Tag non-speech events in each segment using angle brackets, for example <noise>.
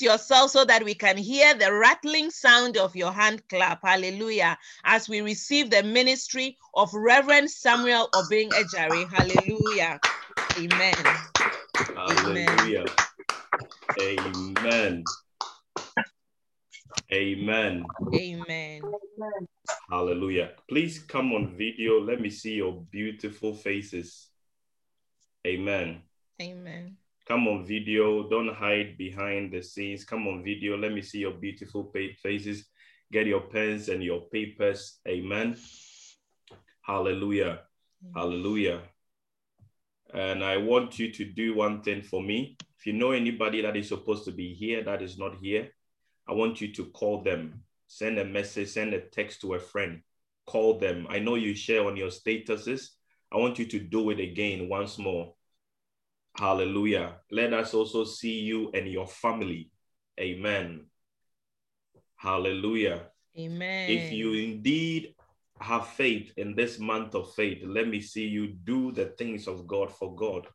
yourself so that we can hear the rattling sound of your hand clap. Hallelujah. As we receive the ministry of Reverend Samuel Obing Ejari. Hallelujah. Amen. Hallelujah. Amen. Amen. Amen. Hallelujah. Please come on video. Let me see your beautiful faces. Amen. Amen. Come on video. Don't hide behind the scenes. Come on video. Let me see your beautiful faces. Get your pens and your papers. Amen. Hallelujah. Hallelujah. And I want you to do one thing for me. If you know anybody that is supposed to be here that is not here, I want you to call them, send a message, send a text to a friend, call them. I know you share on your statuses. I want you to do it again once more. Hallelujah. Let us also see you and your family. Amen. Hallelujah. Amen. If you indeed have faith in this month of faith, let me see you do the things of God for God,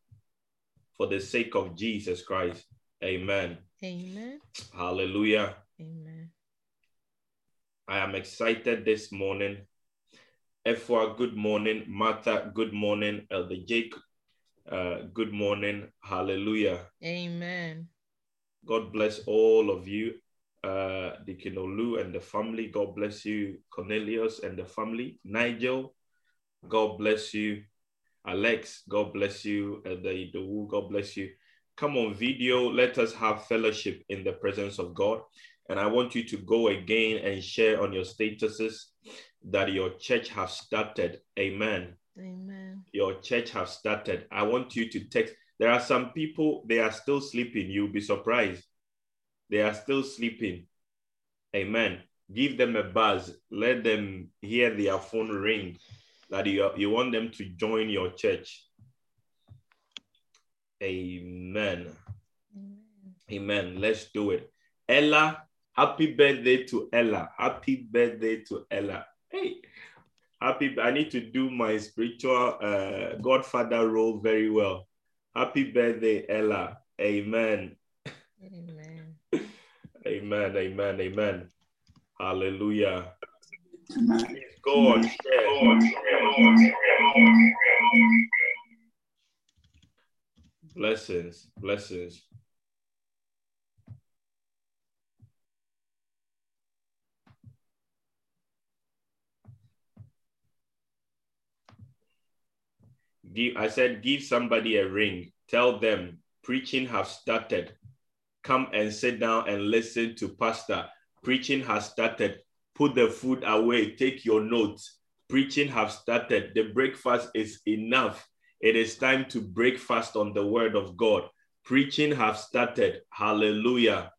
for the sake of Jesus Christ. Amen. Amen. Hallelujah. Amen. I am excited this morning. Efwa, good morning. Martha, good morning. Elder Jake, uh, good morning. Hallelujah. Amen. God bless all of you. Uh, Deacon Olu and the family. God bless you. Cornelius and the family. Nigel, God bless you. Alex, God bless you. Elder Idowu, God bless you. Come on video. Let us have fellowship in the presence of God. And I want you to go again and share on your statuses that your church has started. Amen. Amen. Your church have started. I want you to text. There are some people, they are still sleeping. You'll be surprised. They are still sleeping. Amen. Give them a buzz. Let them hear their phone ring that you, you want them to join your church. Amen. Amen. Amen. Let's do it. Ella, happy birthday to Ella. Happy birthday to Ella. Hey, happy. I need to do my spiritual uh, godfather role very well. Happy birthday, Ella. Amen. Amen. Amen. Amen. Amen. Hallelujah. Amen. Go on. Blessings. Blessings. Give, I said, give somebody a ring. Tell them preaching has started. Come and sit down and listen to Pastor. Preaching has started. Put the food away. Take your notes. Preaching have started. The breakfast is enough. It is time to break fast on the word of God. Preaching have started. Hallelujah.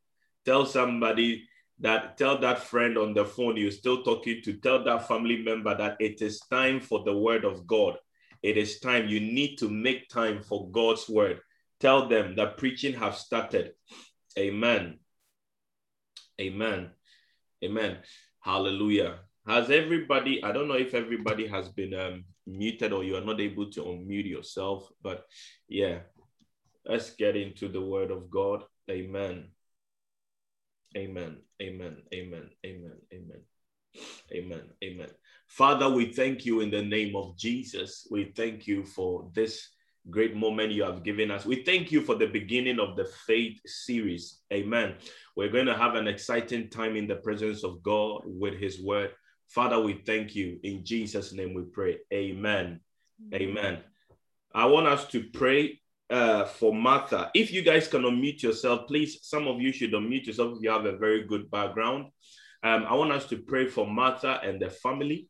Tell somebody that, tell that friend on the phone you're still talking to, tell that family member that it is time for the word of God. It is time. You need to make time for God's word. Tell them that preaching have started. Amen. Amen. Amen. Hallelujah. Has everybody, I don't know if everybody has been um, muted or you are not able to unmute yourself, but yeah, let's get into the word of God. Amen. Amen. Amen. Amen. Amen. Amen. Amen. Amen. Father, we thank you in the name of Jesus. We thank you for this great moment you have given us. We thank you for the beginning of the faith series. Amen. We're going to have an exciting time in the presence of God with his word. Father, we thank you. In Jesus' name we pray. Amen. Amen. I want us to pray uh, for Martha. If you guys can unmute yourself, please, some of you should unmute yourself if you have a very good background. Um, I want us to pray for Martha and the family.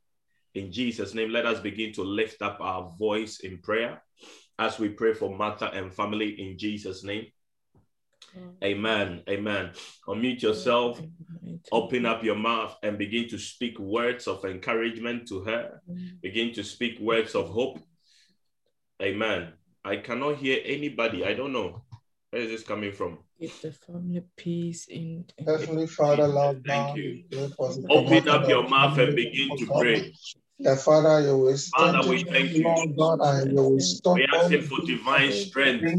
In Jesus' name, let us begin to lift up our voice in prayer as we pray for Martha and family in Jesus' name. Amen. Amen. Unmute yourself, open up your mouth, and begin to speak words of encouragement to her. Begin to speak words of hope. Amen. I cannot hear anybody. I don't know. Where is this coming from? Give the family peace in. Heavenly Father, love. thank you. Open up your mouth and begin to pray. Yeah, Father, you will Father, we strengthen thank you. Lord God, and you will stop We all ask for divine strength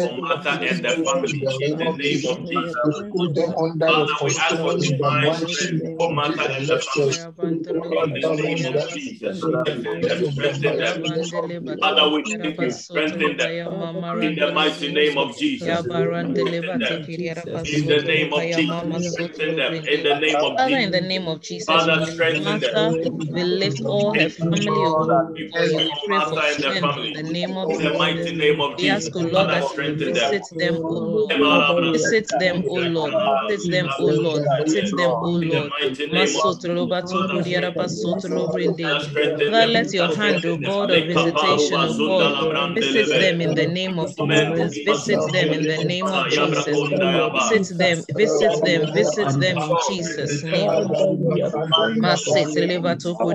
for Martha and the family in the name of Jesus. You put them under your Father, we ask for control in the divine strength for of Martha and the family. In the name of. Jesus, In the strengthen name them, of the strengthen them. mighty name of Father, we thank you, strengthen them. In the mighty name of Jesus, strengthen them. In the name of Jesus, strengthen them. In the name of Father, in the Jesus, name of Jesus, Father, strengthen them. Lift all her family, O God. Lord, pray for pray for the strength in the name of the mighty name of Jesus, O Lord, that visit them, O Lord. Visit them, O Lord. Visit them, O Lord. Visit them, O Lord. mighty name of Masotro Father, batoko diaraba strengthen them. sotro brinde. Father, strengthen Father, them. let your hand, O. God of visitation, O God, visit them in the name of Jesus. Visit them in the name of Jesus. Visit them, visit them, visit them in Jesus' name. Maseteleba toko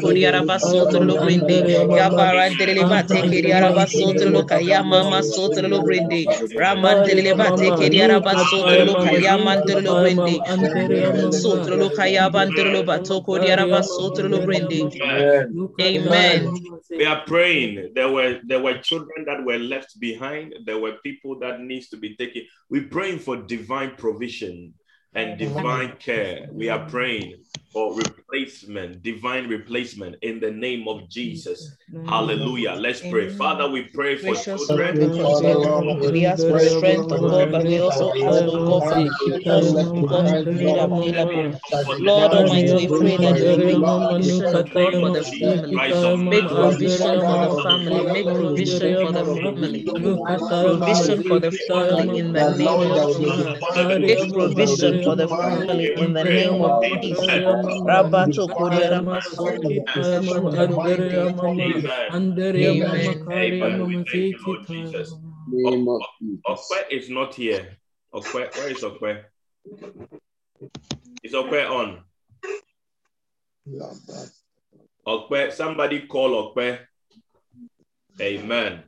diaraba sotro brinde. Mama sotro kaya bandele batoko diaraba sotro brinde. Shamama sotro kaya bandelo batoko diaraba sotro brinde. Ya barandele bateke diaraba sotro kaya mama sotro brinde. Ramandele bateke kaya mandelo brinde. Sotro kaya bandelo batoko diaraba brinde. Amen. We are praying. There were there were children that were left behind. There were people that needs to be taken. We're praying for divine provision and divine care. We are praying for replacement, divine replacement in the name of Jesus. Hallelujah. Let's pray. Amen. Father, we pray for Gracious children. Lord, and God, we ask for strength, oh God, but we also ask, oh God, for the oh God, to be available. Lord Almighty, we pray that you make provision, for the family. Make provision for the family. Make provision for the family. Provision for the family in the name of Jesus. Make provision for the family in the name of Jesus. Rabato Jesus. Okwe is not here. Okwe, where is Okwe? Is Okwe on? Jesus. Okwe, somebody call Okwe. Amen.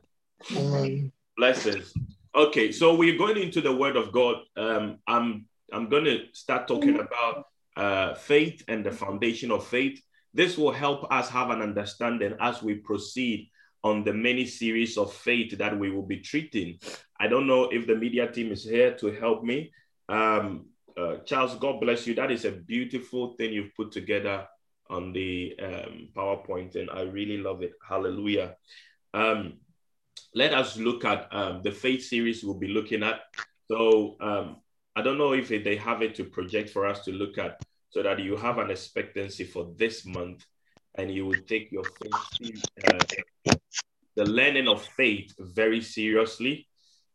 Amen. Blessings. Okay, so we're going into the Word of God. Um, I'm I'm going to start talking about uh, faith and the foundation of faith. This will help us have an understanding as we proceed on the many series of faith that we will be treating. I don't know if the media team is here to help me. Um, uh, Charles, God bless you. That is a beautiful thing you've put together on the um, PowerPoint, and I really love it. Hallelujah. Um, let us look at um, the faith series we'll be looking at. So um, I don't know if they have it to project for us to look at so that you have an expectancy for this month and you will take your faith, uh, the learning of faith very seriously.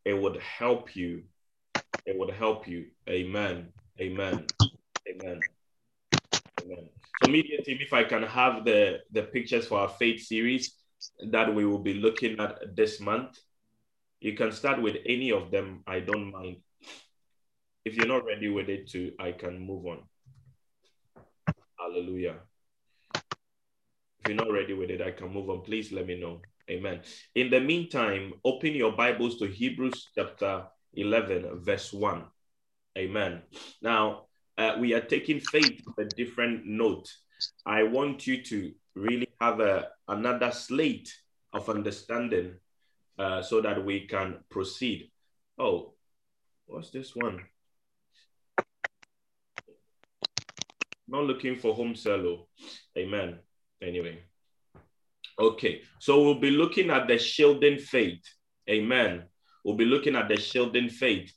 It would help you. It would help you. Amen. Amen. Amen. Amen. So, media team, if I can have the, the pictures for our faith series that we will be looking at this month, you can start with any of them. I don't mind. If you're not ready with it, too, I can move on. Hallelujah. If you're not ready with it, I can move on. Please let me know. Amen. In the meantime, open your Bibles to Hebrews chapter 11, verse 1. Amen. Now, uh, we are taking faith on a different note. I want you to really have a, another slate of understanding uh, so that we can proceed. Oh, what's this one? Not looking for home solo. Amen. Anyway. Okay. So we'll be looking at the shielding faith. Amen. We'll be looking at the shielding faith.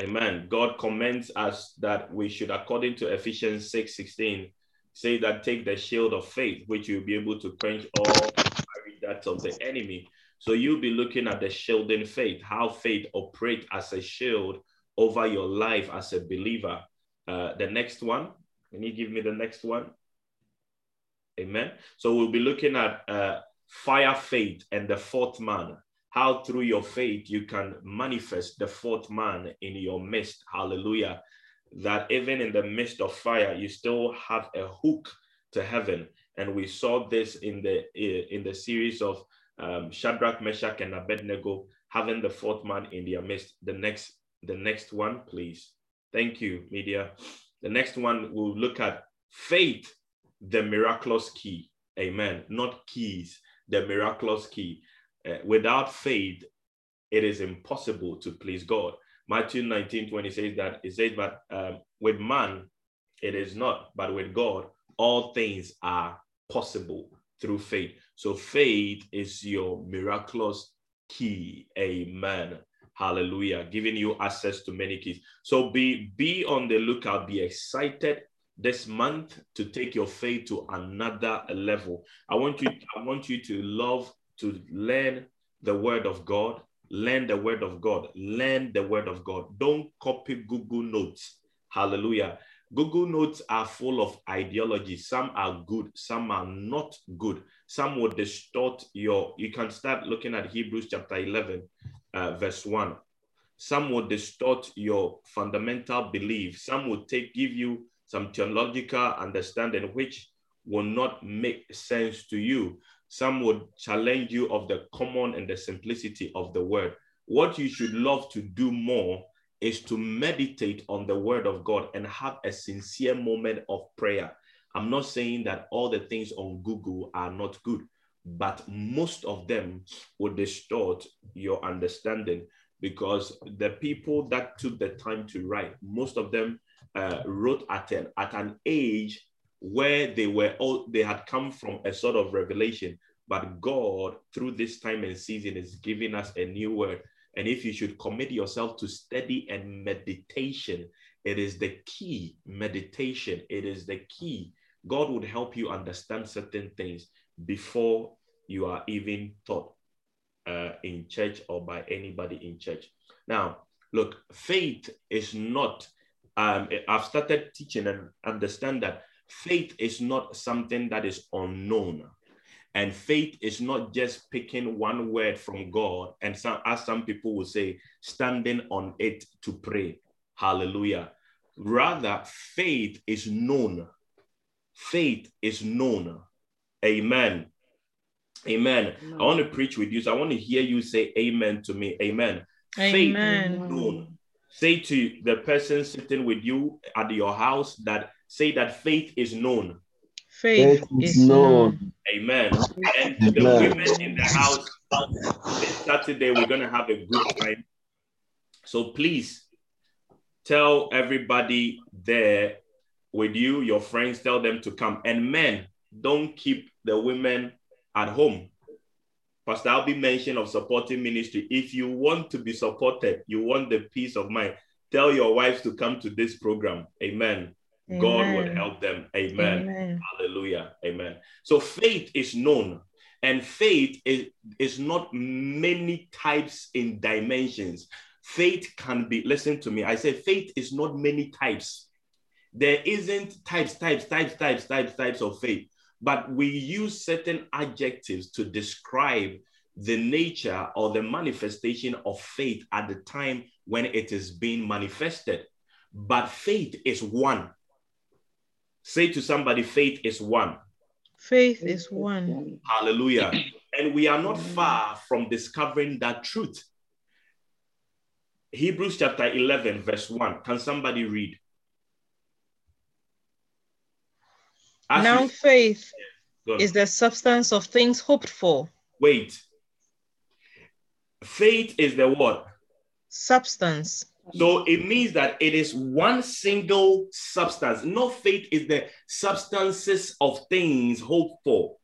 Amen. God commends us that we should, according to Ephesians 6 16, say that take the shield of faith, which you'll be able to quench all darts of the enemy. So you'll be looking at the shielding faith, how faith operates as a shield over your life as a believer. Uh, the next one, can you give me the next one? Amen. So we'll be looking at uh, fire faith and the fourth man. How through your faith you can manifest the fourth man in your midst. Hallelujah. That even in the midst of fire, you still have a hook to heaven. And we saw this in the in the series of um, Shadrach, Meshach, and Abednego having the fourth man in their midst. The next, the next one, please. Thank you, media. The next one we'll look at faith, the miraculous key. Amen. Not keys, the miraculous key. Uh, without faith, it is impossible to please God. Matthew 19 20 says that it says, but um, with man, it is not, but with God, all things are possible through faith. So faith is your miraculous key. Amen. Hallelujah. Giving you access to many keys. So be be on the lookout, be excited this month to take your faith to another level. I want you, I want you to love to learn the word of God. Learn the word of God. Learn the word of God. Don't copy Google Notes. Hallelujah. Google Notes are full of ideology. Some are good, some are not good. Some will distort your. You can start looking at Hebrews chapter 11, uh, verse 1. Some will distort your fundamental belief. Some will take give you some theological understanding which will not make sense to you. Some would challenge you of the common and the simplicity of the word. What you should love to do more is to meditate on the word of God and have a sincere moment of prayer. I'm not saying that all the things on Google are not good, but most of them will distort your understanding because the people that took the time to write, most of them uh, wrote at an, at an age where they were all they had come from a sort of revelation but god through this time and season is giving us a new word. And if you should commit yourself to study and meditation it is the key. Meditation it is the key. God would help you understand certain things before you are even taught uh, in church or by anybody in church now look faith is not um, I've started teaching and understand that faith is not something that is unknown. And faith is not just picking one word from God and some, as some people will say, standing on it to pray. Hallelujah. Rather, faith is known. Faith is known. Amen. Amen. I want to preach with you. So I want to hear you say amen to me. Amen. Amen. Faith known say to the person sitting with you at your house that say that faith is known. Faith, faith is known. Amen. And the women in the house this Saturday, we're going to have a good time. So please tell everybody there with you, your friends, tell them to come. And men, don't keep the women at home. Pastor Albie mentioned of supporting ministry. If you want to be supported, you want the peace of mind, tell your wives to come to this program. Amen. Amen. God would help them. Amen. Amen. Hallelujah. Amen. So faith is known, and faith is, is not many types in dimensions. Faith can be, listen to me. I say faith is not many types. There isn't types, types, types, types, types, types of faith but we use certain adjectives to describe the nature or the manifestation of faith at the time when it is being manifested. But faith is one. Say to somebody, faith is one. Faith is one. Hallelujah. <clears throat> And we are not far from discovering that truth. Hebrews chapter 11, verse 1. Can somebody read? As now you, faith is the substance of things hoped for. Wait. Faith is the what? Substance. So it means that it is one single substance. No faith is the substances of things hoped for.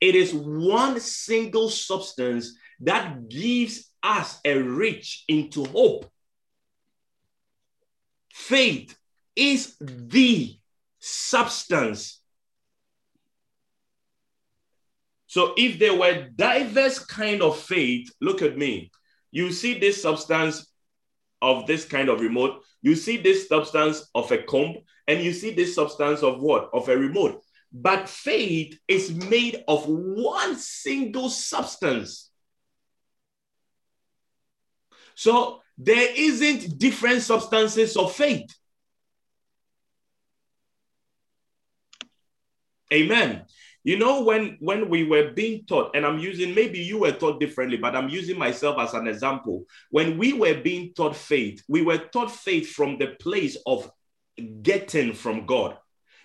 It is one single substance that gives us a reach into hope. Faith is the substance. So if there were diverse kind of faith, look at me. You see this substance of this kind of remote, you see this substance of a comb, and you see this substance of what? Of a remote. but faith is made of one single substance. So there isn't different substances of faith. Amen. You know, when when we were being taught, and I'm using maybe you were taught differently, but I'm using myself as an example. When we were being taught faith, we were taught faith from the place of getting from God.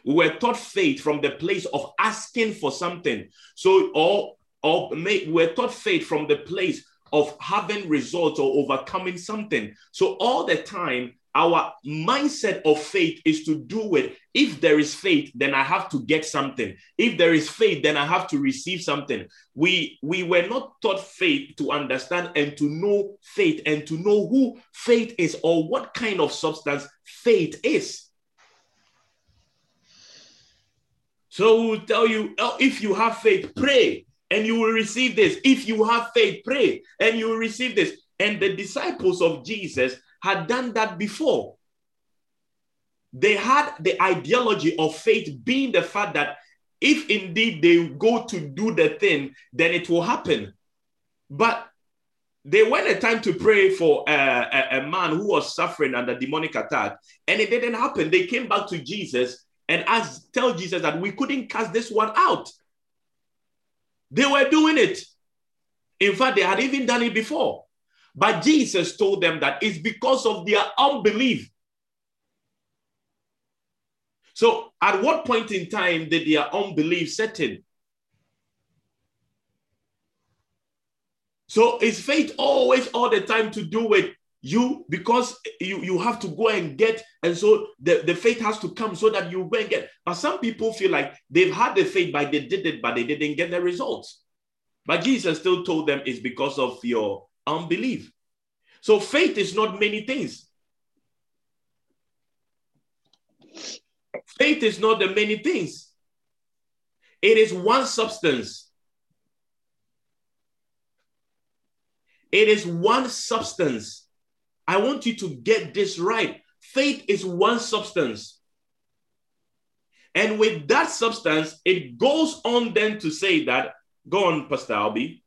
We were taught faith from the place of asking for something. So, or or we were taught faith from the place of having results or overcoming something. So all the time, our mindset of faith is to do with if there is faith then i have to get something. If there is faith then i have to receive something. We we were not taught faith to understand and to know faith and to know who faith is or what kind of substance faith is. So we'll tell you oh, if you have faith pray and you will receive this. If you have faith pray and you will receive this. And the disciples of jesus had done that before. They had the ideology of faith being the fact that if indeed they go to do the thing, then it will happen. But they went a time to pray for a, a, a, man who was suffering under demonic attack, and it didn't happen. They came back to Jesus and asked, tell Jesus that we couldn't cast this one out. They were doing it. In fact, they had even done it before. But Jesus told them that it's because of their unbelief. So, at what point in time did their unbelief set in? So, is faith always all the time to do with you because you, you have to go and get, and so the, the faith has to come so that you go and get. But some people feel like they've had the faith, but they did it, but they didn't get the results. But Jesus still told them it's because of your unbelief. So faith is not many things. Faith is not the many things. It is one substance. It is one substance. I want you to get this right. Faith is one substance. And with that substance, it goes on then to say that, go on, Pastor Albi.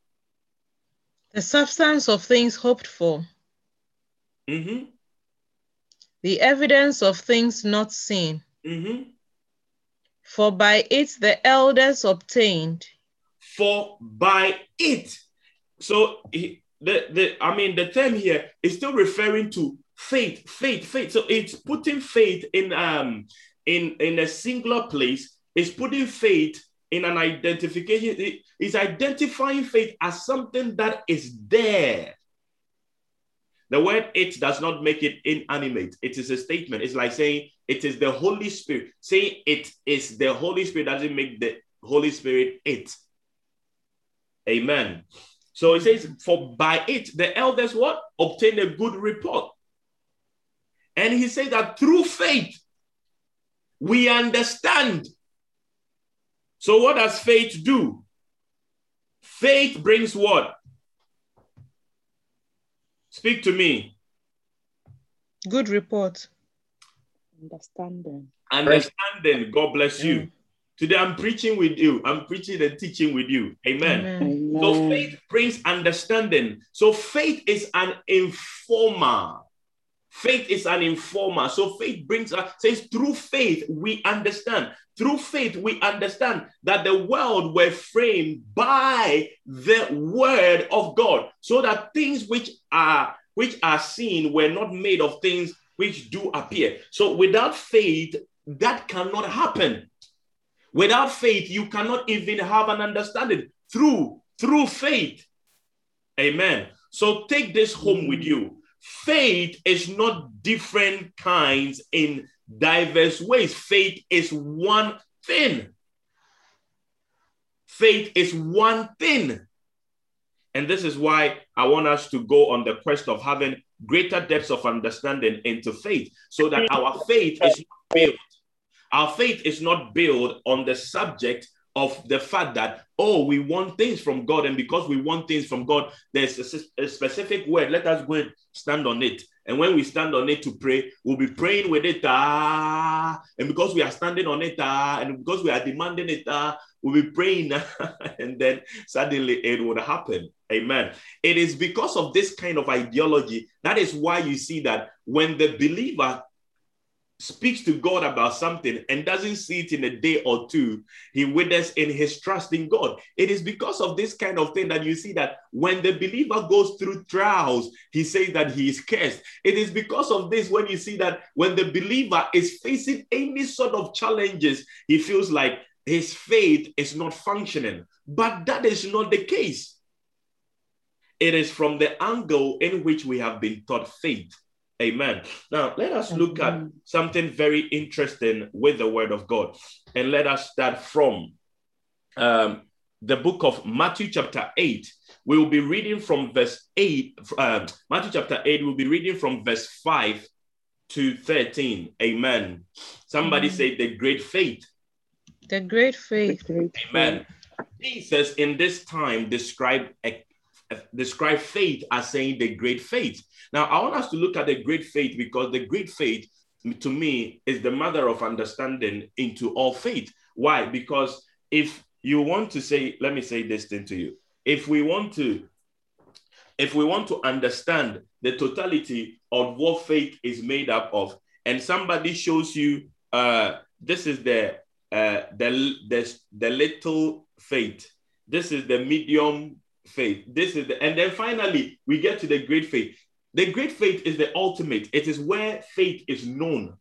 The substance of things hoped for. Mm-hmm. The evidence of things not seen. Mm-hmm. For by it the elders obtained. For by it. So the, the I mean the term here is still referring to faith, faith, faith. So it's putting faith in um in in a singular place, it's putting faith in an identification, it is identifying faith as something that is there. The word it does not make it inanimate. It is a statement. It's like saying it is the Holy Spirit. Saying it is the Holy Spirit doesn't make the Holy Spirit it. Amen. So it says, For by it the elders what? Obtain a good report. And he said that through faith we understand. So what does faith do? Faith brings what? Speak to me. Good report. Understanding. Understanding. God bless you. Mm. Today I'm preaching with you. I'm preaching and teaching with you. Amen. Amen. So faith brings understanding. So faith is an informer. Faith is an informer. So faith brings us, says through faith we understand. Through faith we understand that the world were framed by the word of God, so that things which are which are seen were not made of things which do appear. So without faith, that cannot happen. Without faith, you cannot even have an understanding through through faith. Amen. So take this home with you faith is not different kinds in diverse ways. Faith is one thing. Faith is one thing. And this is why I want us to go on the quest of having greater depths of understanding into faith so that our faith is built. Our faith is not built on the subject of the fact that, oh, we want things from God. And because we want things from God, there's a, a specific word. Let us go and stand on it. And when we stand on it to pray, we'll be praying with it. Ah, and because we are standing on it, ah, and because we are demanding it, ah, we'll be praying. <laughs> and then suddenly it would happen. Amen. It is because of this kind of ideology that is why you see that when the believer speaks to God about something and doesn't see it in a day or two, he withers in his trust in God. It is because of this kind of thing that you see that when the believer goes through trials, he says that he is cursed. It is because of this when you see that when the believer is facing any sort of challenges, he feels like his faith is not functioning. But that is not the case. It is from the angle in which we have been taught faith. Amen. Now, let us look at something very interesting with the word of God. And let us start from um, the book of Matthew, chapter 8. We will be reading from verse 8. Um, Matthew, chapter 8, we'll be reading from verse 5 to 13. Amen. Somebody say the great faith. The great faith. The great Amen. Jesus in this time described a describe faith as saying the great faith. Now, I want us to look at the great faith because the great faith, to me, is the mother of understanding into all faith. Why? Because if you want to say, let me say this thing to you. If we want to, if we want to understand the totality of what faith is made up of, and somebody shows you, uh, this is the uh, the, the the little faith, this is the medium faith. This is the, and then finally we get to the great faith. The great faith is the ultimate. It is where faith is known.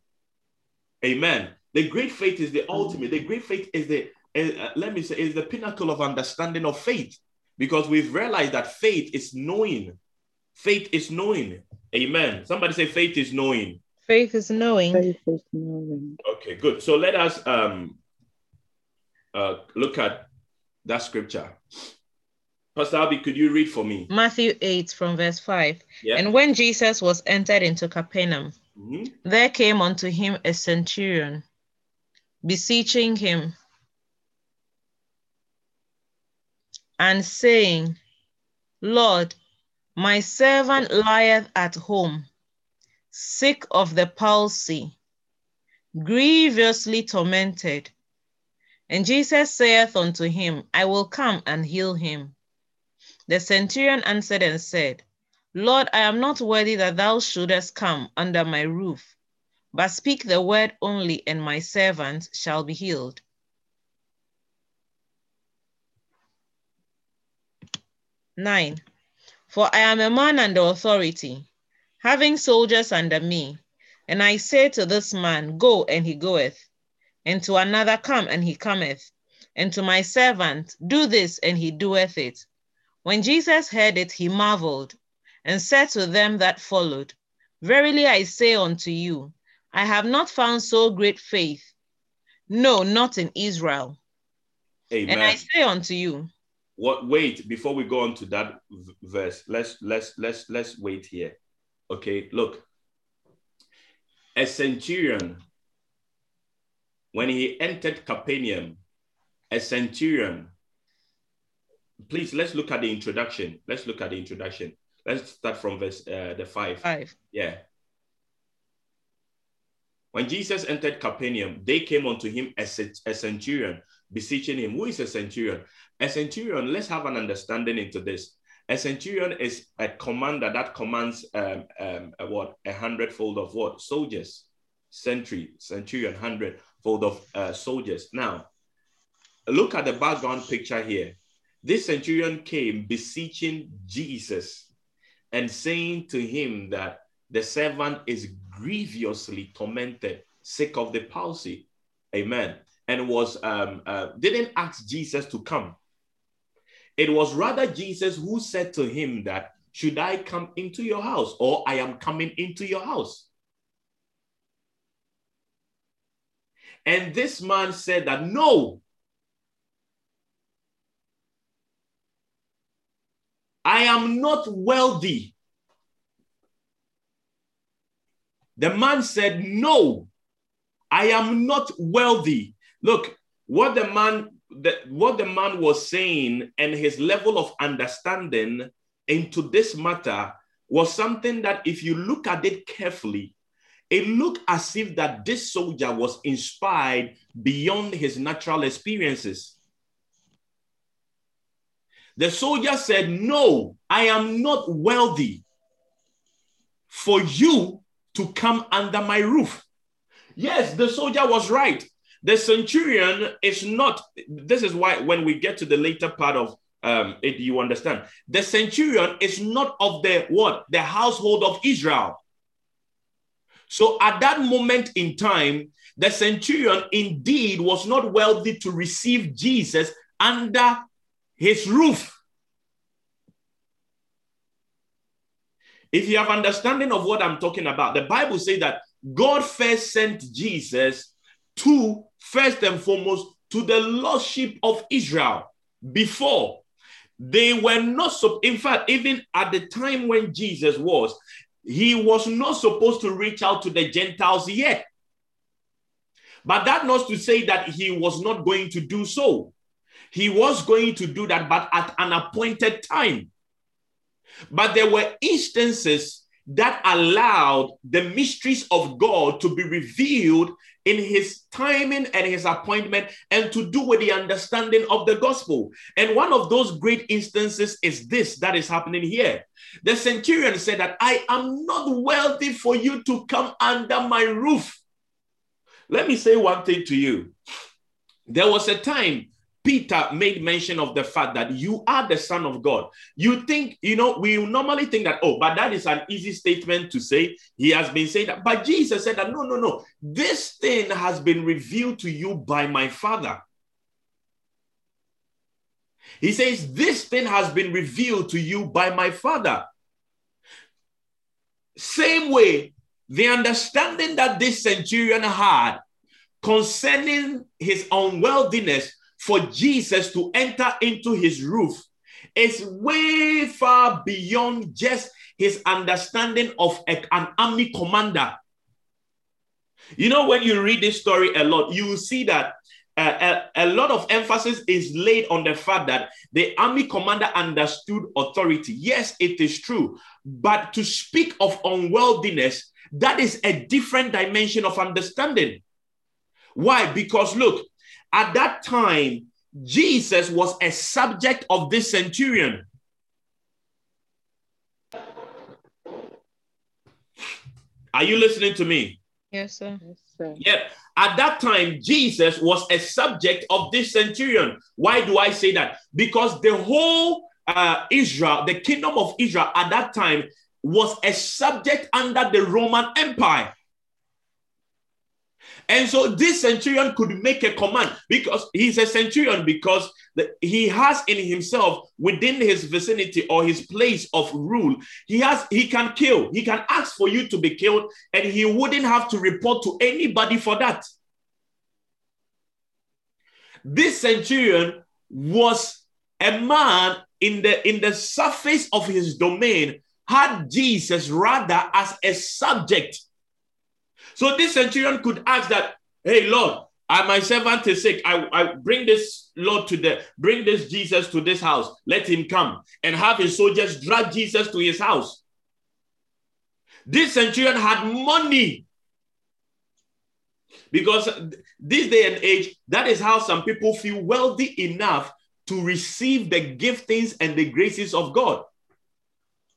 Amen. The great faith is the ultimate. The great faith is the uh, let me say is the pinnacle of understanding of faith because we've realized that faith is knowing. Faith is knowing. Amen. Somebody say faith is knowing. Faith is knowing. Faith is knowing. Okay, good. So let us um uh look at that scripture. Pastor Abby, could you read for me? Matthew 8 from verse 5. Yeah. And when Jesus was entered into Capernaum, Mhm. there came unto him a centurion, beseeching him and saying, Lord, my servant lieth at home, sick of the palsy, grievously tormented. And Jesus saith unto him, I will come and heal him. The centurion answered and said, Lord, I am not worthy that thou shouldest come under my roof, but speak the word only, and my servant shall be healed. Nine, for I am a man under authority, having soldiers under me, and I say to this man, Go, and he goeth, and to another, Come, and he cometh, and to my servant, Do this, and he doeth it. When Jesus heard it, he marveled and said to them that followed, Verily I say unto you, I have not found so great faith, no, not in Israel. Amen. And I say unto you, what wait before we go on to that v- verse let's let's let's let's wait here okay look a centurion when he entered capernaum a centurion please let's look at the introduction let's look at the introduction let's start from verse uh, the five five. yeah when jesus entered capernaum they came unto him as a, a centurion beseeching him who is a centurion a centurion, let's have an understanding into this. A centurion is a commander that commands um, um, a what? A hundredfold of what? Soldiers. Century, centurion, hundredfold of uh, soldiers. Now, look at the background picture here. This centurion came beseeching Jesus and saying to him that the servant is grievously tormented, sick of the palsy. Amen. And was um, uh, didn't ask Jesus to come. It was rather Jesus who said to him that, Should I come into your house? Or I am coming into your house. And this man said that, No, I am not wealthy. The man said, No, I am not wealthy. Look, what the man the, what the man was saying and his level of understanding into this matter was something that if you look at it carefully, it looked as if that this soldier was inspired beyond his natural experiences. The soldier said, No, I am not wealthy for you to come under my roof. Yes, the soldier was right. The centurion is not, this is why when we get to the later part of um, it, you understand. The centurion is not of the what? The household of Israel. So at that moment in time, the centurion indeed was not wealthy to receive Jesus under his roof. If you have understanding of what I'm talking about, the Bible says that God first sent Jesus to first and foremost to the lordship of Israel before. They were not so in fact even at the time when Jesus was he was not supposed to reach out to the Gentiles yet. But that not to say that he was not going to do so he was going to do that but at an appointed time but there were instances that allowed the mysteries of God to be revealed in his timing and his appointment and to do with the understanding of the gospel. And one of those great instances is this that is happening here. The centurion said that I am not wealthy for you to come under my roof. Let me say one thing to you. There was a time Peter made mention of the fact that you are the Son of God. You think, you know, we normally think that, oh, but that is an easy statement to say. He has been saying that. But Jesus said that, no, no, no. This thing has been revealed to you by my Father. He says, This thing has been revealed to you by my Father. Same way, the understanding that this centurion had concerning his unworthiness for Jesus to enter into his roof is way far beyond just his understanding of a, an army commander. You know, when you read this story a lot, you will see that uh, a, a, lot of emphasis is laid on the fact that the army commander understood authority. Yes, it is true. But to speak of unworthiness, that is a different dimension of understanding. Why? Because look, at that time, Jesus was a subject of this centurion. Are you listening to me? Yes, sir. Yes, sir. Yeah. At that time, Jesus was a subject of this centurion. Why do I say that? Because the whole uh, Israel, the kingdom of Israel at that time, was a subject under the Roman Empire. And so this centurion could make a command because he's a centurion because the, he has in himself within his vicinity or his place of rule he has he can kill. He can ask for you to be killed and he wouldn't have to report to anybody for that. This centurion was a man in the in the surface of his domain had jesus rather as a subject so this centurion could ask that, hey, Lord, I, my servant is sick. I, I bring this Lord to the bring this Jesus to this house. Let him come and have his soldiers drag Jesus to his house. This centurion had money. Because this day and age, that is how some people feel wealthy enough to receive the giftings and the graces of God.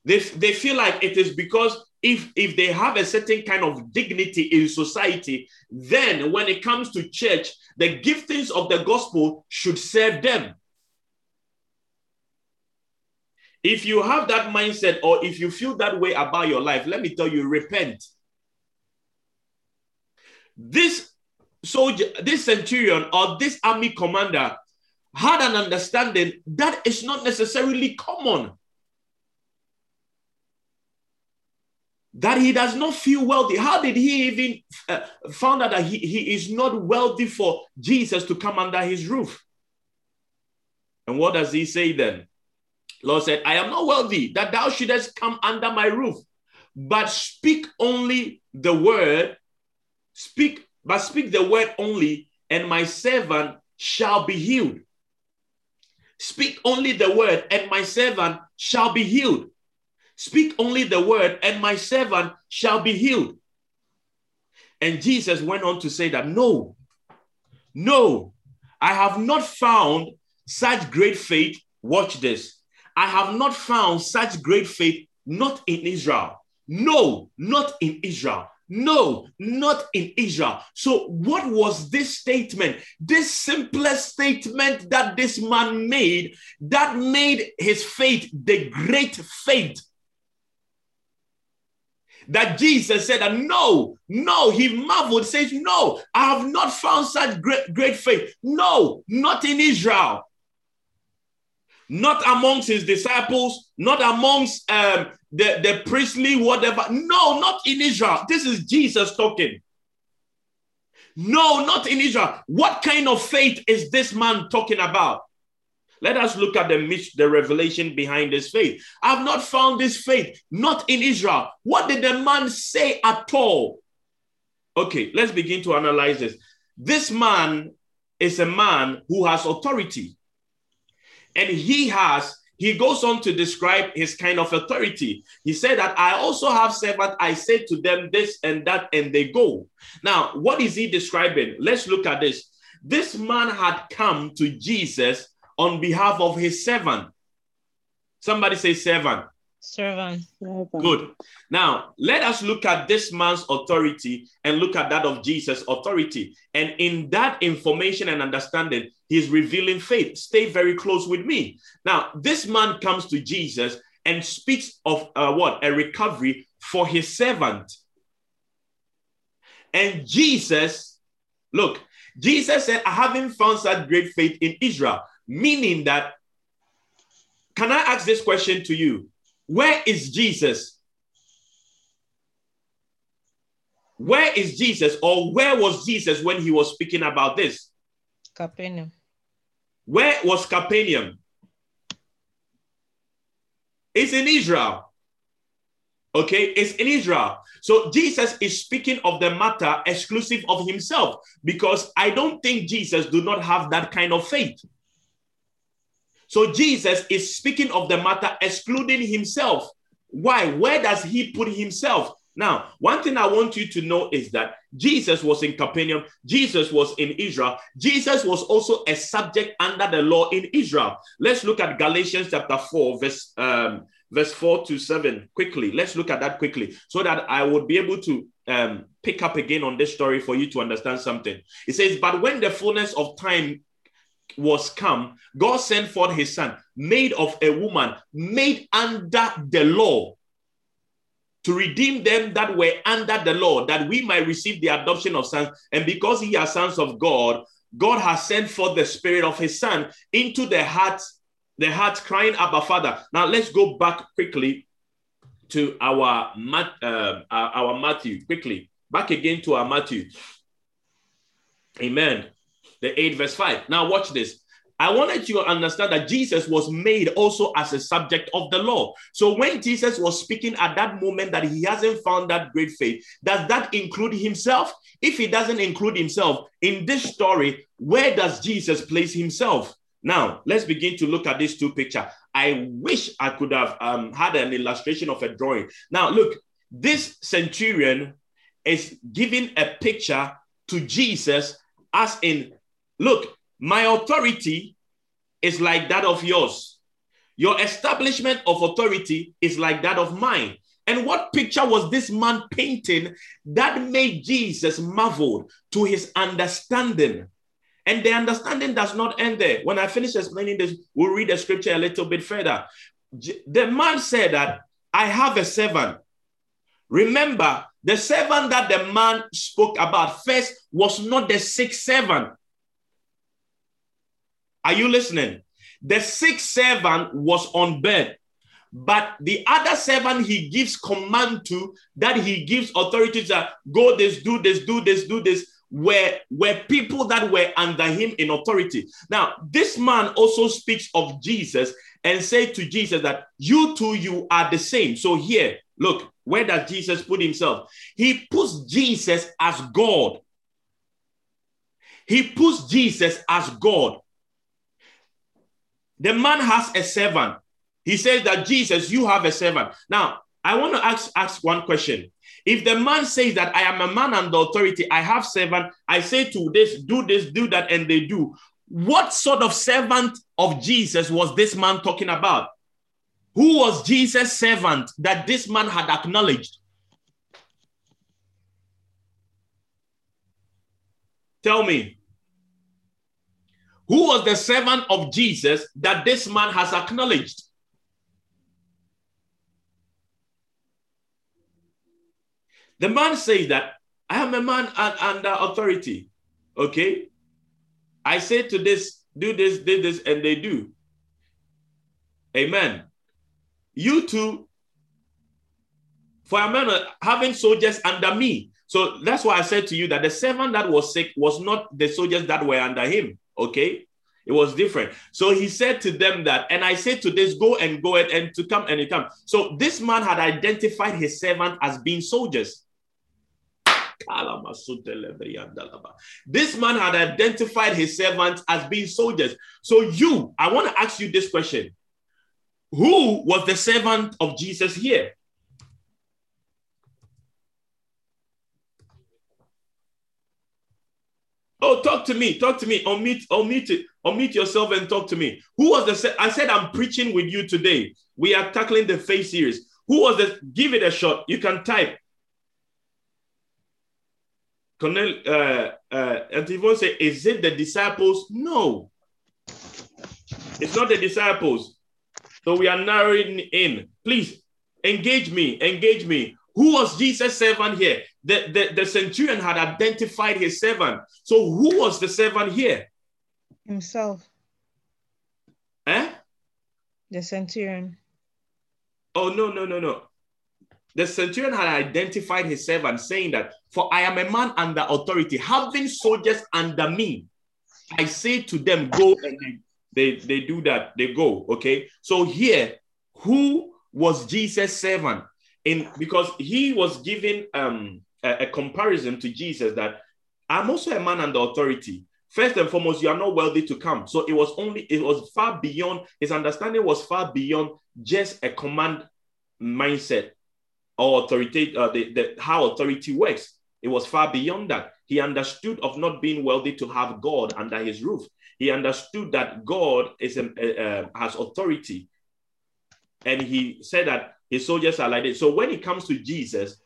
They, they feel like it is because if if they have a certain kind of dignity in society then when it comes to church the giftings of the gospel should serve them. If you have that mindset or if you feel that way about your life let me tell you repent. This soldier this centurion or this army commander had an understanding that is not necessarily common that he does not feel wealthy. How did he even uh, found out that he, he is not wealthy for Jesus to come under his roof? And what does he say then? Lord said, I am not wealthy that thou shouldest come under my roof, but speak only the word, speak, but speak the word only, and my servant shall be healed. Speak only the word, and my servant shall be healed. Speak only the word, and my servant shall be healed. And Jesus went on to say that no, no, I have not found such great faith. Watch this. I have not found such great faith not in Israel. No, not in Israel. No, not in Israel. So, what was this statement? This simplest statement that this man made that made his faith the great faith. That Jesus said, that no, no, he marveled, says, No, I have not found such great, great faith. No, not in Israel not amongst his disciples, not amongst um, the, the priestly, whatever. No, not in Israel. This is Jesus talking. No, not in Israel. What kind of faith is this man talking about? Let us look at the, the revelation behind this faith. I've not found this faith, not in Israel. What did the man say at all? Okay, let's begin to analyze this. This man is a man who has authority. And he has, he goes on to describe his kind of authority. He said that I also have servants, I say to them this and that, and they go. Now, what is he describing? Let's look at this. This man had come to Jesus on behalf of his servant. Somebody say servant. Servant. Good. Now, let us look at this man's authority and look at that of Jesus' authority. And in that information and understanding, he's revealing faith. Stay very close with me. Now, this man comes to Jesus and speaks of uh, what? A recovery for his servant. And Jesus, look, Jesus said, I haven't found such great faith in Israel, meaning that, can I ask this question to you? Where is Jesus? Where is Jesus, or where was Jesus when he was speaking about this? Capernaum. Where was Capernaum? It's in Israel. Okay, it's in Israel. So Jesus is speaking of the matter exclusive of himself because I don't think Jesus do not have that kind of faith. So Jesus is speaking of the matter excluding himself. Why? Where does he put himself? Now, one thing I want you to know is that Jesus was in Capernaum, Jesus was in Israel, Jesus was also a subject under the law in Israel. Let's look at Galatians chapter 4, verse, um, verse 4 to 7 quickly. Let's look at that quickly so that I would be able to um, pick up again on this story for you to understand something. It says, But when the fullness of time was come, God sent forth his son, made of a woman, made under the law, to redeem them that were under the law, that we might receive the adoption of sons. And because he are sons of God, God has sent forth the spirit of his son into the hearts, the hearts crying, Abba Father. Now let's go back quickly to our, uh, our Matthew, quickly. Back again to our Matthew. Amen the 8 verse 5. Now, watch this. I wanted you to understand that Jesus was made also as a subject of the law. So when Jesus was speaking at that moment that he hasn't found that great faith, does that include himself? If he doesn't include himself in this story, where does Jesus place himself? Now, let's begin to look at these two pictures. I wish I could have um, had an illustration of a drawing. Now, look, this centurion is giving a picture to Jesus as in Look, my authority is like that of yours. Your establishment of authority is like that of mine. And what picture was this man painting that made Jesus marvel to his understanding? And the understanding does not end there. When I finish explaining this, we'll read the scripture a little bit further. The man said that I have a servant. Remember, the servant that the man spoke about first was not the sick servant. Are you listening? The sick servant was on bed, but the other servant he gives command to, that he gives authority to go this, do this, do this, do this, were, were people that were under him in authority. Now, this man also speaks of Jesus and say to Jesus that you two, you are the same. So here, look, where does Jesus put himself? He puts Jesus as God. He puts Jesus as God. The man has a servant. He says that Jesus, you have a servant. Now, I want to ask, ask one question. If the man says that I am a man under authority, I have servant, I say to this, do this, do that, and they do. What sort of servant of Jesus was this man talking about? Who was Jesus' servant that this man had acknowledged? Tell me. Who was the servant of Jesus that this man has acknowledged? The man says that I am a man under authority. Okay. I say to this, do this, do this, and they do. Amen. You too, for a man uh, having soldiers under me. So that's why I said to you that the servant that was sick was not the soldiers that were under him. Okay. It was different. So he said to them that, and I said to this, go and go and, and to come and he come. So this man had identified his servant as being soldiers. This man had identified his servants as being soldiers. So, you, I want to ask you this question Who was the servant of Jesus here? Oh, talk to me. Talk to me. Unmute, unmute it. Unmute yourself and talk to me. Who was the? I said I'm preaching with you today. We are tackling the faith series. Who was the? Give it a shot. You can type. Cornel, uh, uh, and Yvonne say, is it the disciples? No, it's not the disciples. So we are narrowing in. Please engage me, engage me. Who was Jesus' servant here? The, the, the centurion had identified his servant. So who was the servant here? Himself. Eh? The centurion. Oh, no, no, no, no. The centurion had identified his servant, saying that, For I am a man under authority, having soldiers under me. I say to them, Go, and they, they, they do that, they go. Okay. So here, who was Jesus' servant? In because he was giving um a, a comparison to Jesus that I'm also a man under authority. First and foremost, you are not worthy to come. So it was only, it was far beyond, his understanding was far beyond just a command mindset or authority, uh, the, the, how authority works. It was far beyond that. He understood of not being worthy to have God under his roof. He understood that God is a, uh, has authority, and he said that his soldiers are like this. So when it comes to Jesus,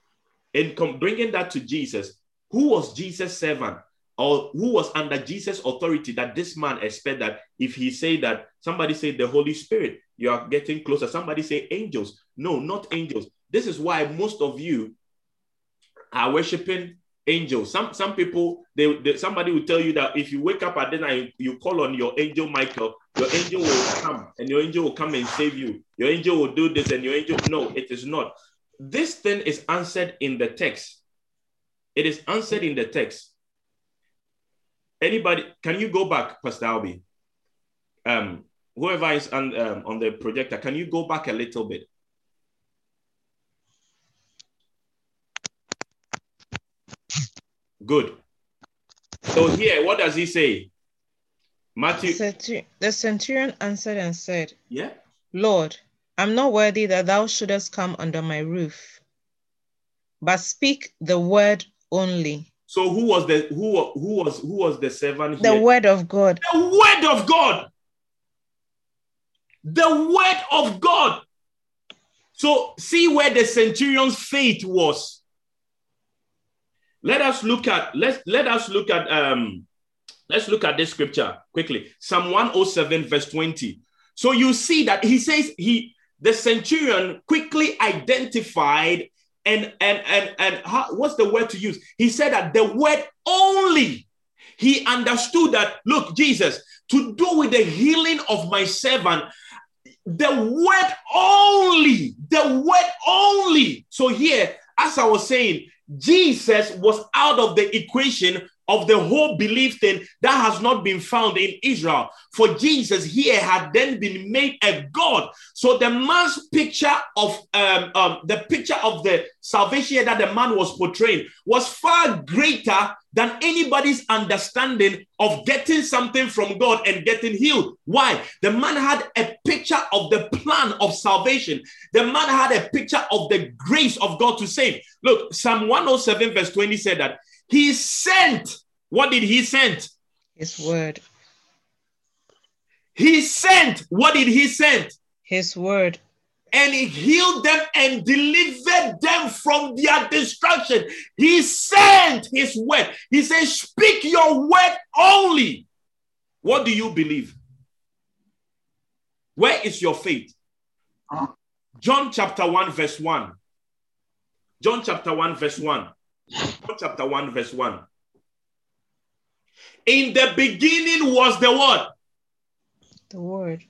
in bringing that to Jesus, who was Jesus' servant? or who was under Jesus' authority that this man expect that if he say that somebody say the Holy Spirit, you are getting closer. Somebody say angels. No, not angels. This is why most of you are worshiping angels. Some some people they, they somebody will tell you that if you wake up at night, you call on your angel Michael, your angel will come and your angel will come and save you. Your angel will do this and your angel. No, it is not. This thing is answered in the text. It is answered in the text. Anybody, can you go back, Pastor Albi? Um, whoever is on, um, on the projector, can you go back a little bit? Good. So here, what does he say? Matthew. The centurion answered and said, Yeah. Lord, I'm not worthy that thou shouldest come under my roof, but speak the word only. So who was the who who was who was the servant Here? The word of God. The word of God. The word of God. So see where the centurion's faith was. Let us look at let's let us look at um let's look at this scripture quickly. Psalm 107 verse 20. So you see that he says he the centurion quickly identified and and and and how, what's the word to use? He said that the word only. He understood that. Look, Jesus, to do with the healing of my servant, the word only, the word only. So here, as I was saying, Jesus was out of the equation of the whole belief thing that has not been found in Israel. For Jesus here had then been made a God. So the man's picture of um, um, the picture of the salvation that the man was portraying was far greater than anybody's understanding of getting something from God and getting healed. Why? The man had a picture of the plan of salvation. The man had a picture of the grace of God to save. Look, Psalm 107, verse 20 said that he sent. What did he send? His word. He sent. What did he send? His word. And he healed them and delivered them from their destruction. He sent his word. He said, Speak your word only. What do you believe? Where is your faith? John chapter 1, verse 1. John chapter 1, verse 1. Chapter 1, verse 1. In the beginning was the word. The word.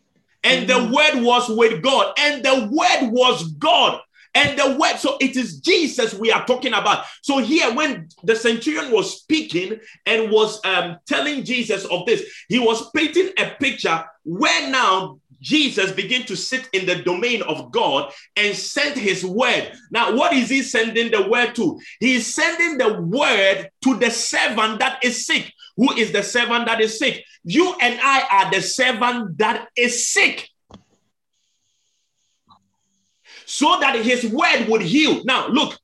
And the word was with God. And the word was God. And the word, so it is Jesus we are talking about. So here, when the centurion was speaking and was um, telling Jesus of this, he was painting a picture where now Jesus began to sit in the domain of God and sent his word. Now, what is he sending the word to? He is sending the word to the servant that is sick. Who is the servant that is sick? You and I are the servant that is sick. So that his word would heal. Now, look,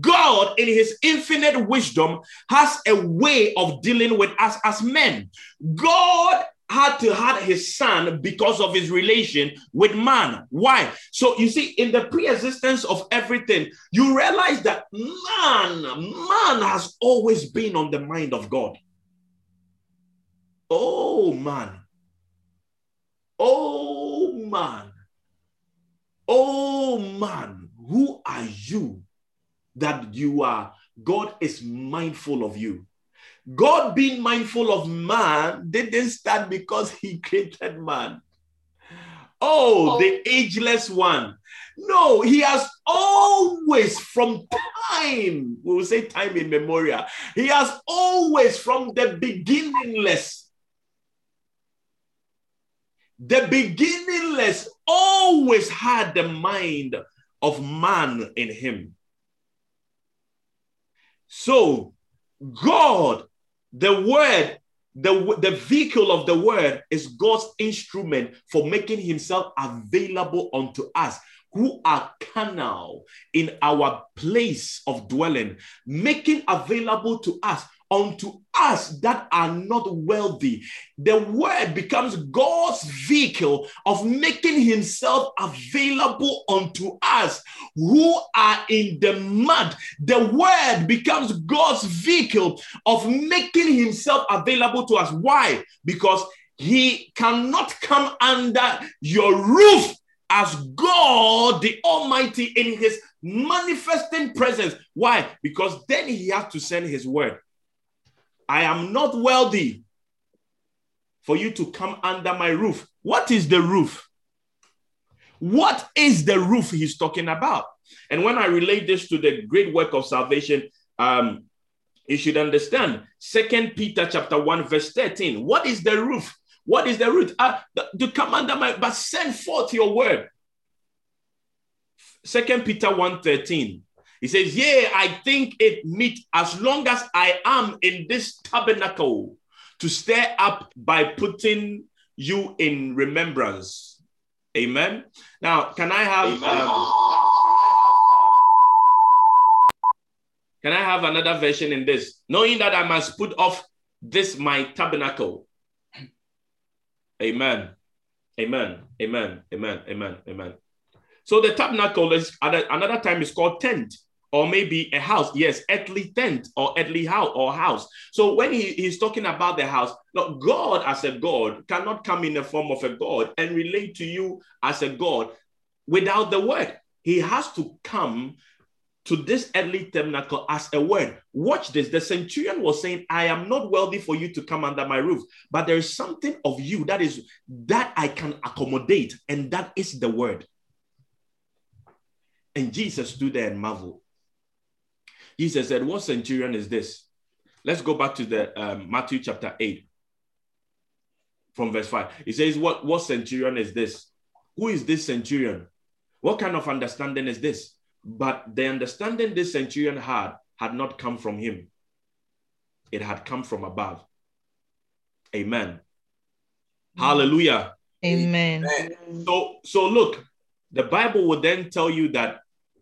God, in his infinite wisdom, has a way of dealing with us as men. God had to have his son because of his relation with man. Why? So you see, in the pre-existence of everything, you realize that man, man has always been on the mind of God. Oh man. Oh man. Oh man. Who are you that you are? God is mindful of you. God being mindful of man didn't start because he <laughs> created man. Oh, oh, the ageless one. No, he has always, from time, we will say time in memorial, he has always, from the beginningless, the beginningless always had the mind of man in him. So, God, the word, the, the vehicle of the word is God's instrument for making himself available unto us who are carnal in our place of dwelling, making available to us unto us that are not wealthy. The word becomes God's vehicle of making himself available unto us who are in the mud. The word becomes God's vehicle of making himself available to us. Why? Because he cannot come under your roof as God the Almighty in his manifesting presence. Why? Because then he has to send his word. I am not wealthy for you to come under my roof. What is the roof? What is the roof he's talking about? And when I relate this to the great work of salvation, um, you should understand Second Peter chapter 1, verse 13. What is the roof? What is the root? Uh, to come under my, but send forth your word. Second Peter 1 13. He says, Yea, I think it meet as long as I am in this tabernacle to stir up by putting you in remembrance. Amen. Now, can I have um, can I have another version in this? Knowing that I must put off this my tabernacle. Amen. Amen. Amen. Amen. Amen. Amen. So the tabernacle is another time is called tent or maybe a house. Yes, earthly tent or earthly house or house. So when he, he's talking about the house, look, God as a God cannot come in the form of a God and relate to you as a God without the word. He has to come to this earthly tabernacle as a word. Watch this. The centurion was saying, I am not wealthy for you to come under my roof, but there is something of you that is that I can accommodate, and that is the word. And Jesus stood there and marveled. Jesus said, What centurion is this let's go back to the um, Matthew chapter 8 from verse 5. He says, what, what centurion is this? Who is this centurion? What kind of understanding is this? But the understanding this centurion had had not come from him, it had come from above. Amen. Hallelujah. Amen. So, so look, the Bible will then tell you that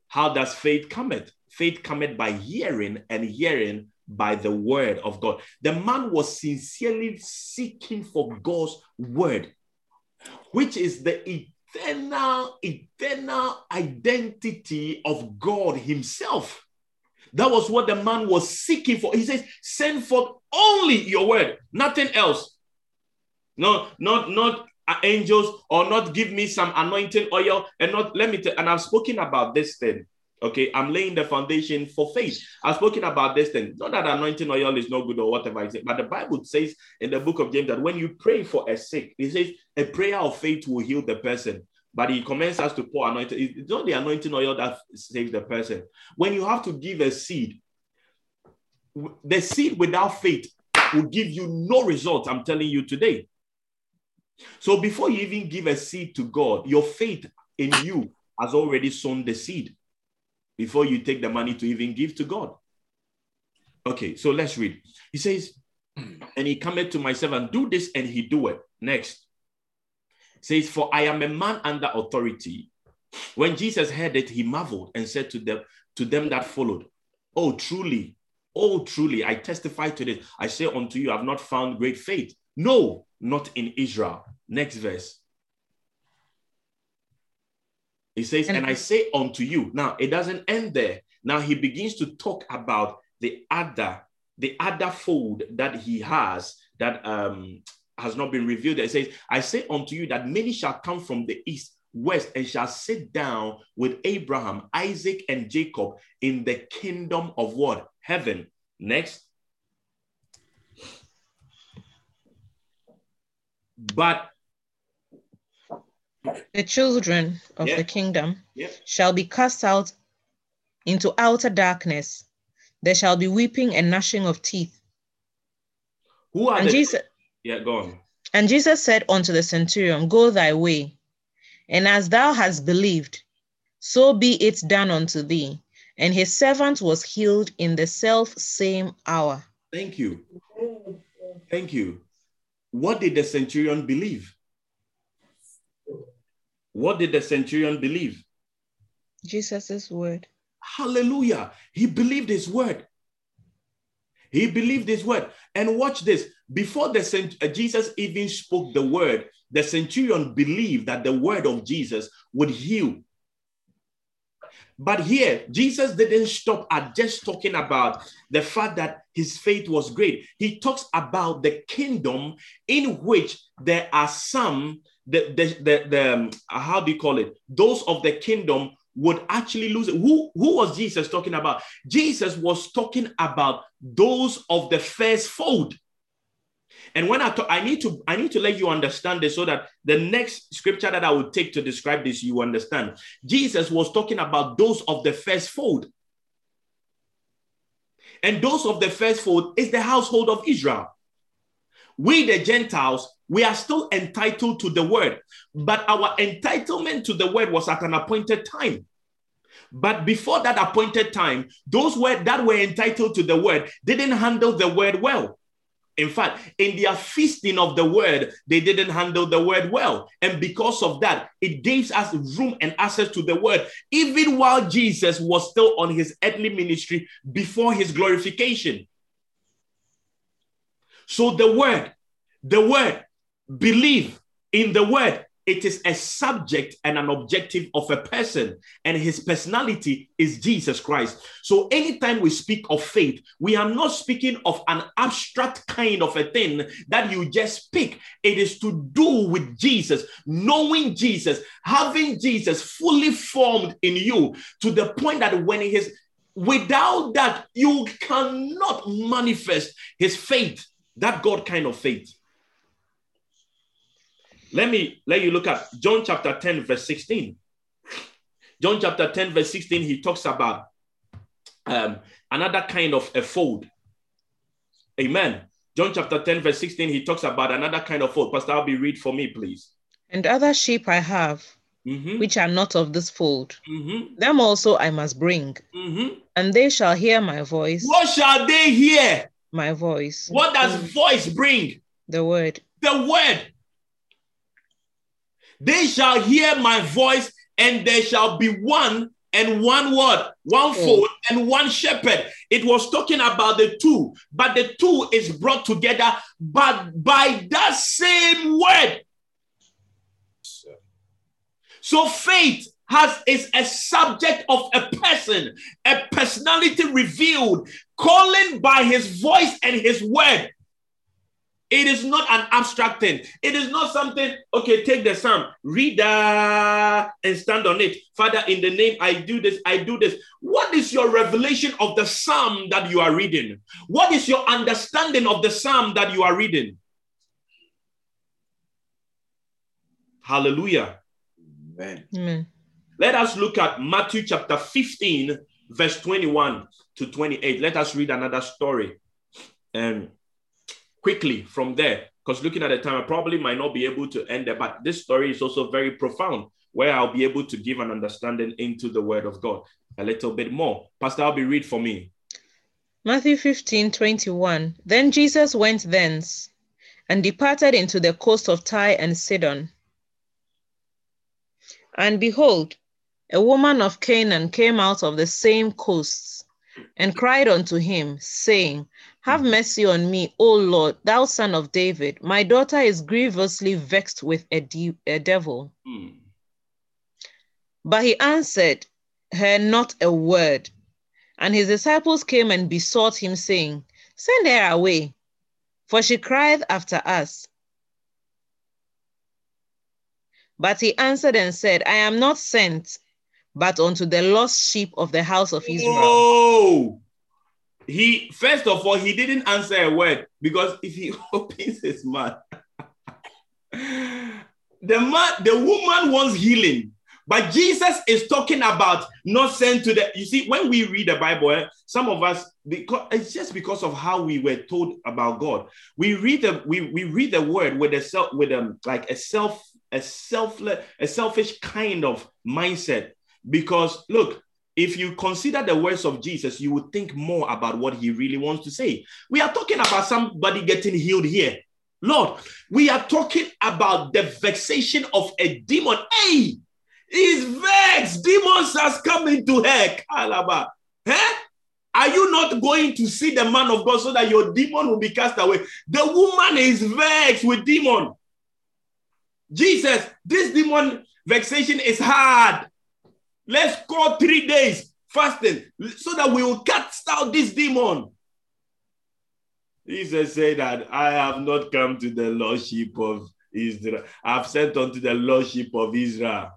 how does faith cometh? Faith cometh by hearing, and hearing by the word of God. The man was sincerely seeking for God's word, which is the eternal, eternal identity of God Himself. That was what the man was seeking for. He says, Send forth only your word, nothing else. No, not not angels, or not give me some anointing oil, and not let me tell. And I've spoken about this thing. Okay, I'm laying the foundation for faith. I've spoken about this thing. Not that anointing oil is no good or whatever but the Bible says in the book of James that when you pray for a sick, it says a prayer of faith will heal the person. But he commands us to pour anointing. It's not the anointing oil that saves the person. When you have to give a seed, the seed without faith will give you no result. I'm telling you today. So before you even give a seed to God, your faith in you has already sown the seed before you take the money to even give to God. Okay, so let's read. He says, <clears throat> and he cometh to my servant, do this, and he do it. Next. Says, For I am a man under authority. When Jesus heard it, he marveled and said to them, to them that followed, Oh, truly, oh, truly, I testify to this. I say unto you, I have not found great faith. No, not in Israel. Next verse. He says, and, and I say unto you. Now, it doesn't end there. Now he begins to talk about the other, the other fold that he has that um has not been revealed. It says, I say unto you that many shall come from the east, west, and shall sit down with Abraham, Isaac, and Jacob in the kingdom of what? Heaven. Next. But the children of the kingdom Yep. shall be cast out into outer darkness. There shall be weeping and gnashing of teeth. who are And the Jesus yeah, go on. and Jesus said unto the centurion, Go thy way, and as thou hast believed, so be it done unto thee. And his servant was healed in the self same hour. Thank you. Thank you. What did the centurion believe? What did the centurion believe? Jesus' word. Hallelujah. He believed his word. He believed his word. And watch this. Before the cent- uh, Jesus even spoke the word, the centurion believed that the word of Jesus would heal. But here, Jesus didn't stop at just talking about the fact that his faith was great. He talks about the kingdom in which there are some, the, the, the, the um, how do you call it? Those of the kingdom would actually lose it. Who, who was Jesus talking about? Jesus was talking about those of the first fold. And when I talk, I need to I need to let you understand this so that the next scripture that I will take to describe this, you understand. Jesus was talking about those of the first fold. And those of the first fold is the household of Israel. We, the Gentiles, we are still entitled to the word, but our entitlement to the word was at an appointed time. But before that appointed time, those were that were entitled to the word didn't handle the word well. In fact, in their feasting of the word, they didn't handle the word well. And because of that, it gives us room and access to the word, even while Jesus was still on his earthly ministry before his glorification. So the word, the word, believe in the word. It is a subject and an objective of a person, and his personality is Jesus Christ. So, anytime we speak of faith, we are not speaking of an abstract kind of a thing that you just pick. It is to do with Jesus, knowing Jesus, having Jesus fully formed in you to the point that when he is without that, you cannot manifest his faith, that God kind of faith. Let me let you look at John chapter 10, verse 16. John chapter 10, verse 16, he talks about um, another kind of a fold. Amen. John chapter 10, verse 16, he talks about another kind of fold. Pastor Albie, read for me, please. And other sheep I have, Mhm, which are not of this fold. mhm, Them also I must bring, mhm. and they shall hear my voice. What shall they hear? My voice. What does voice bring? The word. The word. They shall hear my voice, and there shall be one and one word, one Mm. fold and one shepherd. It was talking about the two, but the two is brought together, but by that same word. So faith has is a subject of a person, a personality revealed, calling by his voice and his word. It is not an abstract thing. It is not something, okay, take the psalm, read that and stand on it. Father, in the name, I do this, I do this. What is your revelation of the psalm that you are reading? What is your understanding of the psalm that you are reading? Hallelujah. Amen. Amen. Let us look at Matthew chapter 15, verse 21 to 28. Let us read another story um, quickly from there, because looking at the time, I probably might not be able to end there, but this story is also very profound, where Albie able to give an understanding into the word of God a little bit more. Pastor, I'll be read for me. Matthew 15, 21. Then Jesus went thence and departed into the coast of Tyre and Sidon. And behold, a woman of Canaan came out of the same coasts and cried unto him, saying, Have mercy on me, O Lord, thou son of David. My daughter is grievously vexed with a, de- a devil. Hmm. But he answered her not a word. And his disciples came and besought him, saying, Send her away, for she crieth after us. But he answered and said, I am not sent, but unto the lost sheep of the house of Israel. Oh, he first of all, he didn't answer a word because if he <laughs> opens his mouth, <laughs> the man, the woman wants healing. But Jesus is talking about not sent to the. You see, when we read the Bible, eh, some of us because it's just because of how we were told about God. We read the we, we read the word with a self with um like a self a selfless a selfish kind of mindset. Because look, if you consider the words of Jesus, you would think more about what he really wants to say. We are talking about somebody getting healed here. Lord, we are talking about the vexation of a demon. Hey, he's vexed. Demons has come into her. Are you not going to see the man of God so that your demon will be cast away? The woman is vexed with demon. Jesus, this demon vexation is hard. Let's go three days fasting so that we will cast out this demon. Jesus said that I have not come to the lordship of Israel. I have sent unto the lordship of Israel.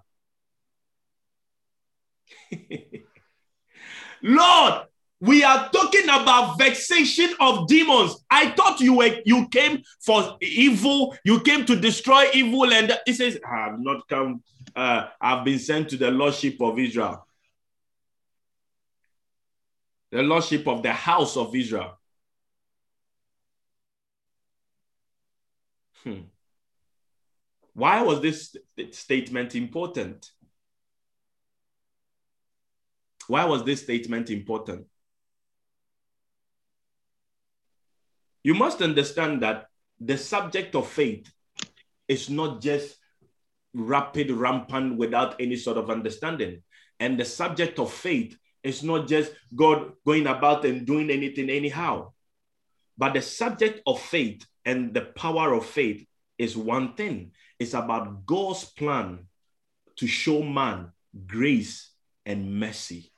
<laughs> Lord, we are talking about vexation of demons. I thought you were you came for evil, you came to destroy evil, and he says, I have not come, uh, I've been sent to the lordship of Israel. The lordship of the house of Israel. Hmm. Why was this st- statement important? Why was this statement important? You must understand that the subject of faith is not just rapid, rampant without any sort of understanding. And the subject of faith is not just God going about and doing anything anyhow. But the subject of faith and the power of faith is one thing. It's about God's plan to show man grace and mercy.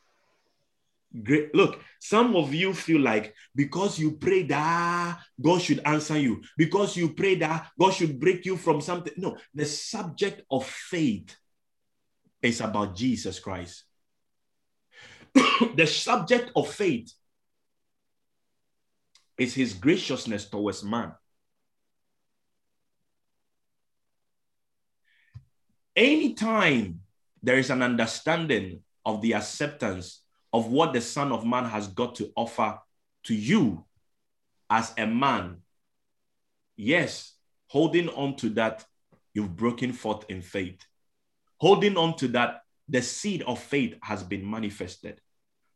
Great. Look, some of you feel like because you pray that God should answer you, because you pray that God should break you from something. No, the subject of faith is about Jesus Christ. <coughs> the subject of faith is his graciousness towards man. Anytime there is an understanding of the acceptance of what the Son of Man has got to offer to you, as a man, yes, holding on to that, you've broken forth in faith. Holding on to that, the seed of faith has been manifested.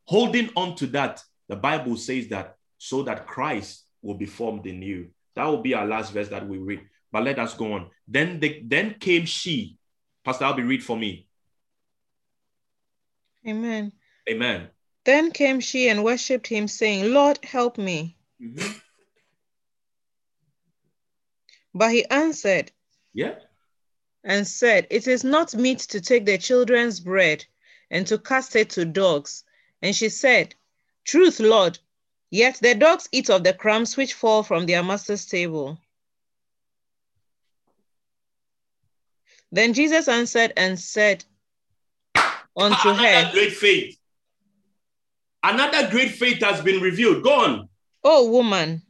Holding on to that, the Bible says that so that Christ will be formed in you. That will be our last verse that we read. But let us go on. Then the, then came she. Pastor Albie read for me. Amen. Amen. Then came she and worshipped him, saying, Lord, help me. Mhm. But he answered Yeah. and said, It is not meet to take the children's bread and to cast it to dogs. And she said, Truth, Lord, yet the dogs eat of the crumbs which fall from their master's table. Then Jesus answered and said unto Another her, great faith. Another great faith has been revealed. Go on. O woman,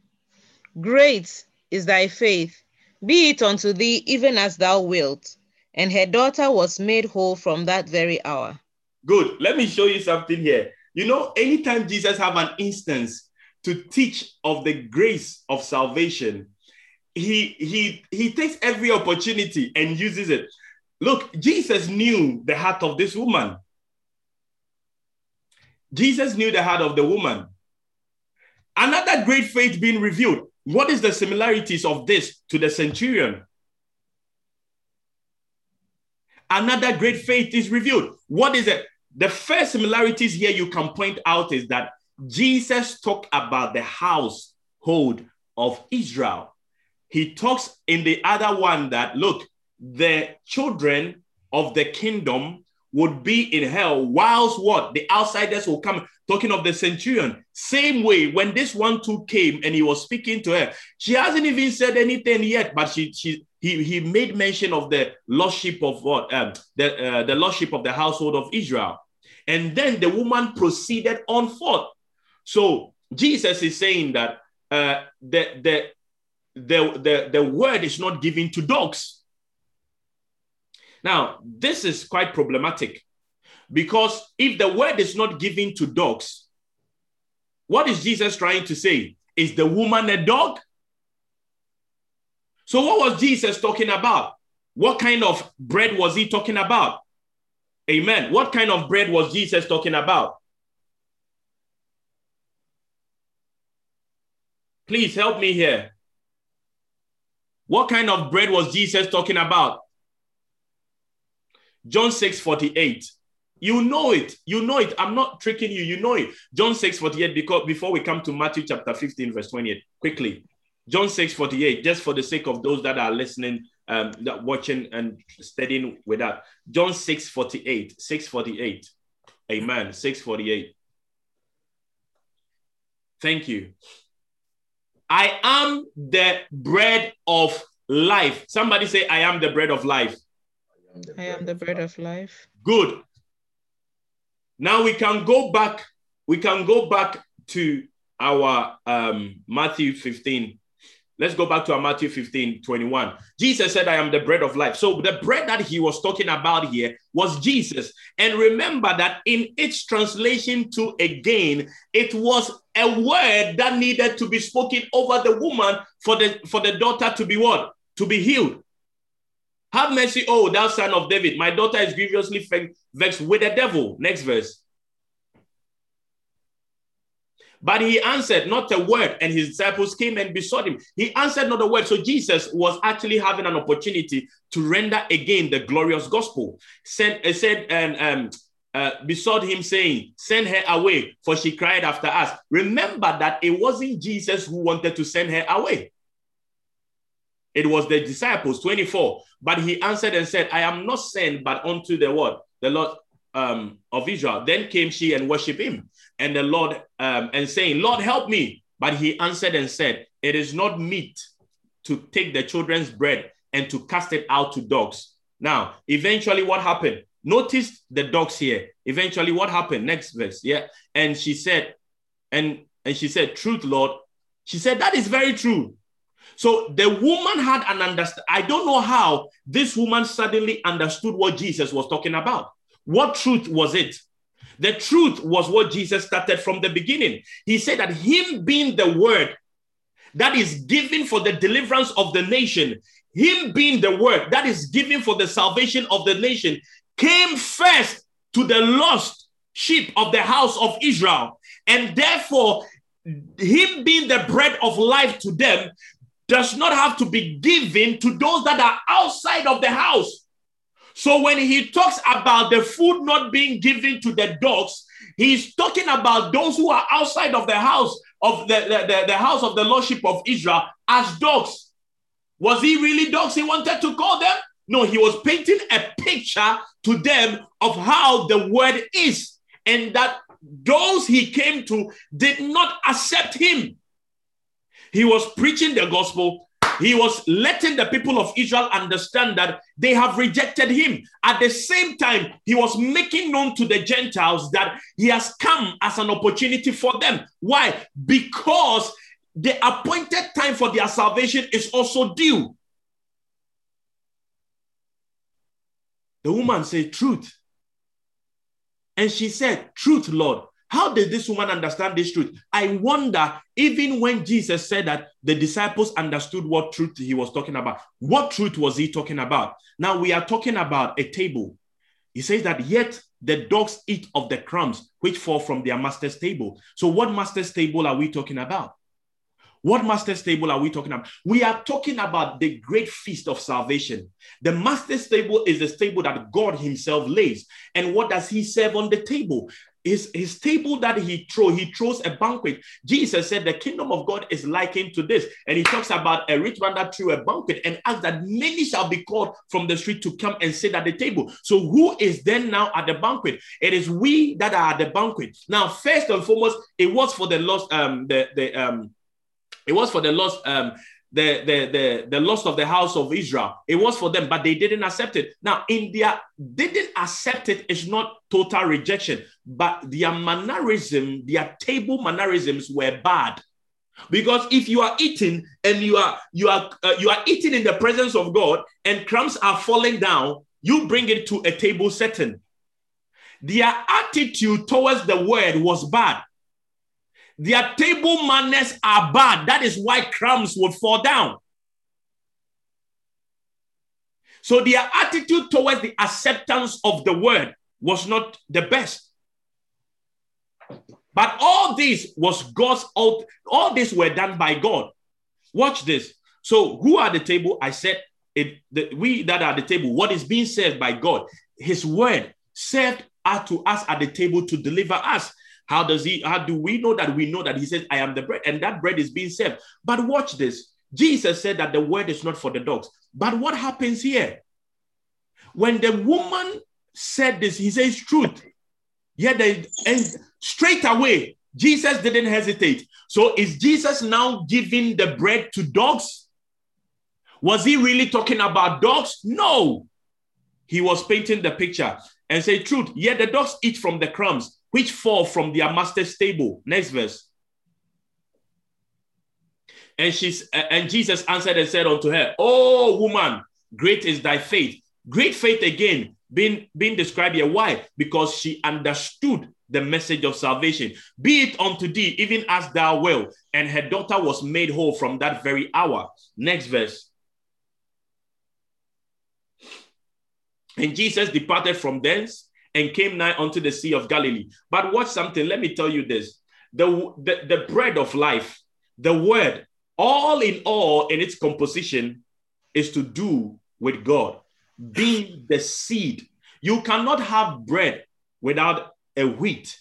great is thy faith. Be it unto thee even as thou wilt. And her daughter was made whole from that very hour. Good. Let me show you something here. You know, anytime Jesus have an instance to teach of the grace of salvation, he he he takes every opportunity and uses it. Look, Jesus knew the heart of this woman. Jesus knew the heart of the woman. Another great faith being revealed. What is the similarities of this to the centurion? Another great faith is revealed. What is it? The first similarities here you can point out is that Jesus talked about the household of Israel. He talks in the other one that, look, the children of the kingdom would be in hell, whilst what? The outsiders will come. Talking of the centurion, same way when this one too came and he was speaking to her, she hasn't even said anything yet, but she she he, he made mention of the lordship of what um, the uh, the lordship of the household of Israel, and then the woman proceeded on forth. So Jesus is saying that uh, the the the the the word is not given to dogs. Now, this is quite problematic because if the word is not given to dogs, what is Jesus trying to say? Is the woman a dog? So, what was Jesus talking about? What kind of bread was he talking about? Amen. What kind of bread was Jesus talking about? Please help me here. What kind of bread was Jesus talking about? John 6 48. You know it. You know it. I'm not tricking you. You know it. John 6 48, because before we come to Matthew chapter 15, verse 28, quickly. John 6 48, just for the sake of those that are listening, um, that watching and studying with that. John 6 48, 6 48. Amen. 6 48. Thank you. I am the bread of life. Somebody say, I am the bread of life. I am the bread of life. Good. Now we can go back. We can go back to our um, Matthew 15. Let's go back to our Matthew 15, 21. Jesus said, I am the bread of life. So the bread that he was talking about here was Jesus. And remember that in its translation to again, it was a word that needed to be spoken over the woman for the for the daughter to be what? To be healed. Have mercy, oh, thou son of David. My daughter is grievously vexed with the devil. Next verse. But he answered not a word, and his disciples came and besought him. He answered not a word. So Jesus was actually having an opportunity to render again the glorious gospel. Sent, uh, said and um, uh, besought him, saying, Send her away, for she cried after us. Remember that it wasn't Jesus who wanted to send her away. It was the disciples, 24. But he answered and said, I am not sent but unto the word, the Lord um, of Israel. Then came she and worshiped him. And the Lord, um, and saying, Lord, help me. But he answered and said, It is not meet to take the children's bread and to cast it out to dogs. Now, eventually, what happened? Notice the dogs here. Eventually, what happened? Next verse. Yeah. And she said, and and she said, Truth, Lord. She said, That is very true. So the woman had an understand. I don't know how this woman suddenly understood what Jesus was talking about. What truth was it? The truth was what Jesus started from the beginning. He said that him being the word that is given for the deliverance of the nation, him being the word that is given for the salvation of the nation, came first to the lost sheep of the house of Israel. And therefore, him being the bread of life to them does not have to be given to those that are outside of the house. So when he talks about the food not being given to the dogs, he's talking about those who are outside of the house of the, the, the, the house of the lordship of Israel as dogs. Was he really dogs he wanted to call them? No, he was painting a picture to them of how the word is, and that those he came to did not accept him. He was preaching the gospel. He was letting the people of Israel understand that they have rejected him. At the same time, he was making known to the Gentiles that he has come as an opportunity for them. Why? Because the appointed time for their salvation is also due. The woman said, Truth. And she said, Truth, Lord. How did this woman understand this truth? I wonder, even when Jesus said that the disciples understood what truth he was talking about, what truth was he talking about? Now we are talking about a table. He says that yet the dogs eat of the crumbs which fall from their master's table. So, what master's table are we talking about? What master's table are we talking about? We are talking about the great feast of salvation. The master's table is the table that God Himself lays. And what does He serve on the table? His, his table that he throw, he throws a banquet. Jesus said the kingdom of God is likened to this. And he talks about a rich man that threw a banquet and asks that many shall be called from the street to come and sit at the table. So who is then now at the banquet? It is we that are at the banquet. Now, first and foremost, it was for the lost, um, the, the um, it was for the lost, um, the, the, the, the lost of the house of Israel. It was for them, but they didn't accept it. Now, India didn't accept it. it is not total rejection, but their mannerism, their table mannerisms were bad. Because if you are eating and you are you are uh, you are eating in the presence of God and crumbs are falling down, you bring it to a table setting. Their attitude towards the word was bad. Their table manners are bad. That is why crumbs would fall down. So their attitude towards the acceptance of the word was not the best. But all this was God's out, all this were done by God. Watch this. So who are the table? I said it the, we that are the table, what is being served by God, his word served to us at the table to deliver us. How does he, how do we know that we know that he says, I am the bread, and that bread is being served? But watch this. Jesus said that the word is not for the dogs. But what happens here? When the woman said this, he says truth. Yeah, they, and straight away, Jesus didn't hesitate. So is Jesus now giving the bread to dogs? Was he really talking about dogs? No. He was painting the picture and say truth. Yet the dogs eat from the crumbs which fall from their master's table. Next verse. And she's and Jesus answered and said unto her, Oh woman, great is thy faith. Great faith again being, being described here. Why? Because she understood the message of salvation. Be it unto thee, even as thou wilt. And her daughter was made whole from that very hour. Next verse. And Jesus departed from thence and came nigh unto the Sea of Galilee. But watch something. Let me tell you this the, the, the bread of life, the word, all in all, in its composition, is to do with God, being the seed. You cannot have bread without a wheat.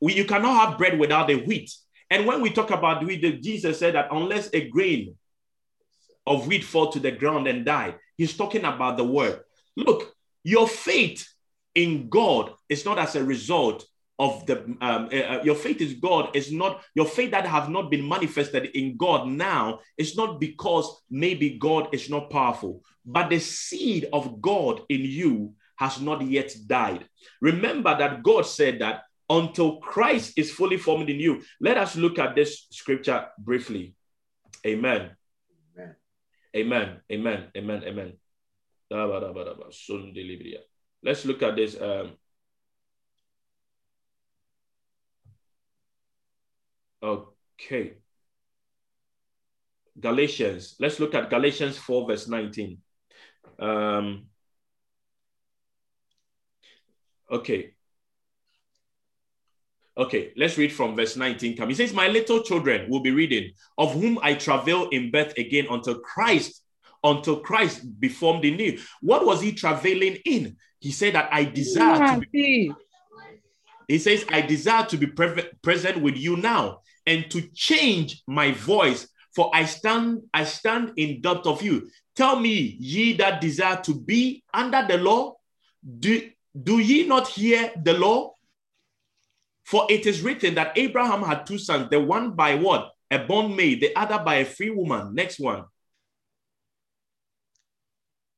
You cannot have bread without a wheat. And when we talk about wheat, Jesus said that unless a grain of wheat fall to the ground and die, he's talking about the word. Look, your faith in God is not as a result of the um, uh, your faith is God is not your faith that have not been manifested in God now is not because maybe God is not powerful, but the seed of God in you has not yet died. Remember that God said that until Christ is fully formed in you. Let us look at this scripture briefly. Amen. Amen. Amen. Amen. Amen. Amen. Let's look at this. Um, okay. Galatians. Let's look at Galatians 4, verse 19. Um, okay. Okay, let's read from verse 19. Come. He says, My little children will be reading, of whom I travail in birth again until Christ, until Christ be formed in me. What was he travailing in? He said that I desire to be. He says, I desire to be pre- present with you now and to change my voice, for I stand, I stand in doubt of you. Tell me, ye that desire to be under the law, do, do ye not hear the law? For it is written that Abraham had two sons, the one by what? A bondmaid, the other by a free woman. Next one.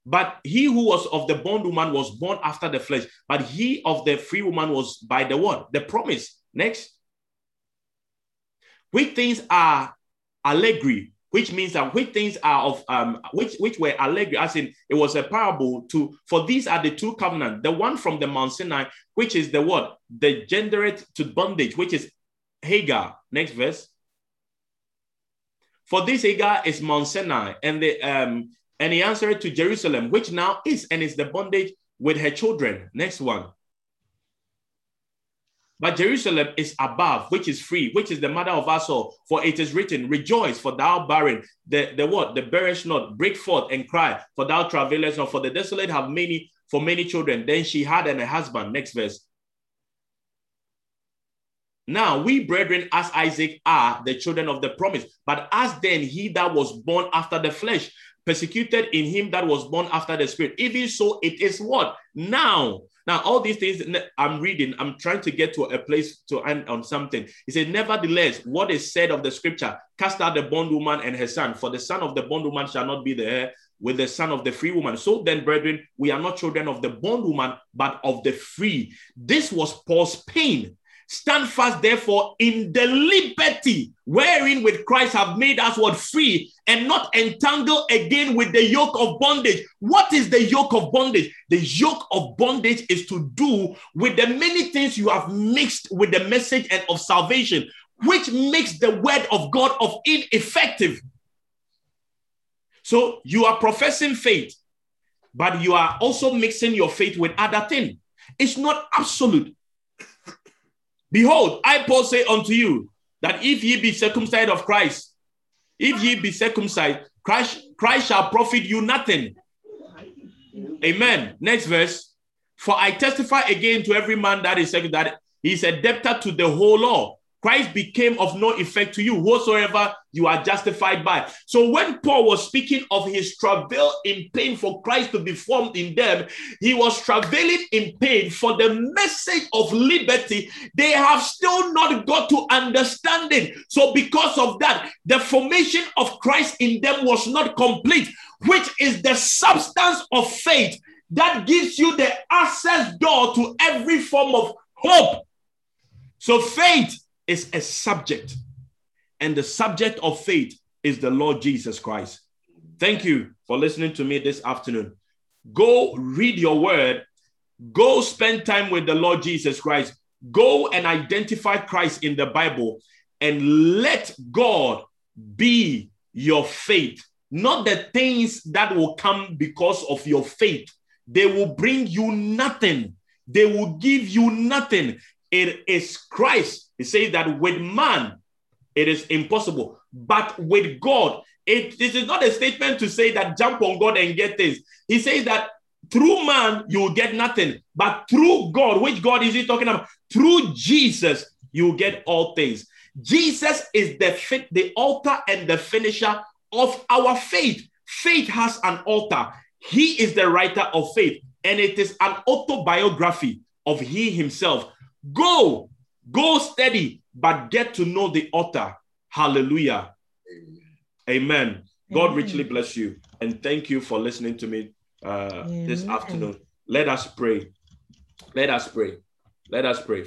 But he who was of the bondwoman was born after the flesh, but he of the free woman was by the what? The promise. Next. Which things are allegory, which means that which things are of um which which were allegory, as in it was a parable to for these are the two covenants, the one from the Mount Sinai, which is the what? The genderate to bondage, which is Hagar. Next verse. For this Hagar is Mount Sinai, and the um and he answered to Jerusalem, which now is and is the bondage with her children. Next one. But Jerusalem is above, which is free, which is the mother of us all. For it is written, Rejoice, for thou barren, the, the what? The bearest not, break forth and cry, for thou travailest not, for the desolate have many, for many children. Then she had and a husband. Next verse. Now we, brethren, as Isaac are the children of the promise, but as then he that was born after the flesh, persecuted in him that was born after the spirit. Even so, it is what? Now. Now, all these things I'm reading, I'm trying to get to a place to end on something. He said, Nevertheless, what is said of the scripture, cast out the bondwoman and her son, for the son of the bondwoman shall not be the heir with the son of the free woman. So then, brethren, we are not children of the bondwoman, but of the free. This was Paul's pain Stand fast, therefore, in the liberty wherein with Christ have made us what free and not entangle again with the yoke of bondage. What is the yoke of bondage? The yoke of bondage is to do with the many things you have mixed with the message and of salvation, which makes the word of God of ineffective. So you are professing faith, but you are also mixing your faith with other things. It's not absolute. Behold, I Paul say unto you that if ye be circumcised of Christ, if ye be circumcised, Christ, Christ shall profit you nothing. Amen. Next verse. For I testify again to every man that is that he is a debtor to the whole law. Christ became of no effect to you whatsoever you are justified by. So when Paul was speaking of his travail in pain for Christ to be formed in them, he was travailing in pain for the message of liberty. They have still not got to understanding. So because of that, the formation of Christ in them was not complete, which is the substance of faith that gives you the access door to every form of hope. So faith is a subject, and the subject of faith is the Lord Jesus Christ. Thank you for listening to me this afternoon. Go read your word, go spend time with the Lord Jesus Christ, go and identify Christ in the Bible, and let God be your faith, not the things that will come because of your faith. They will bring you nothing. They will give you nothing. It is Christ he says that with man, it is impossible, but with God, it this is not a statement to say that jump on God and get things. He says that through man you will get nothing, but through God, which God is he talking about? Through Jesus, you will get all things. Jesus is the fit, the altar and the finisher of our faith. Faith has an altar. He is the writer of faith, and it is an autobiography of he himself. Go Go steady, but get to know the author. Hallelujah. Amen. Amen. God Amen. richly bless you. And thank you for listening to me uh, this afternoon. Let us pray. Let us pray. Let us pray.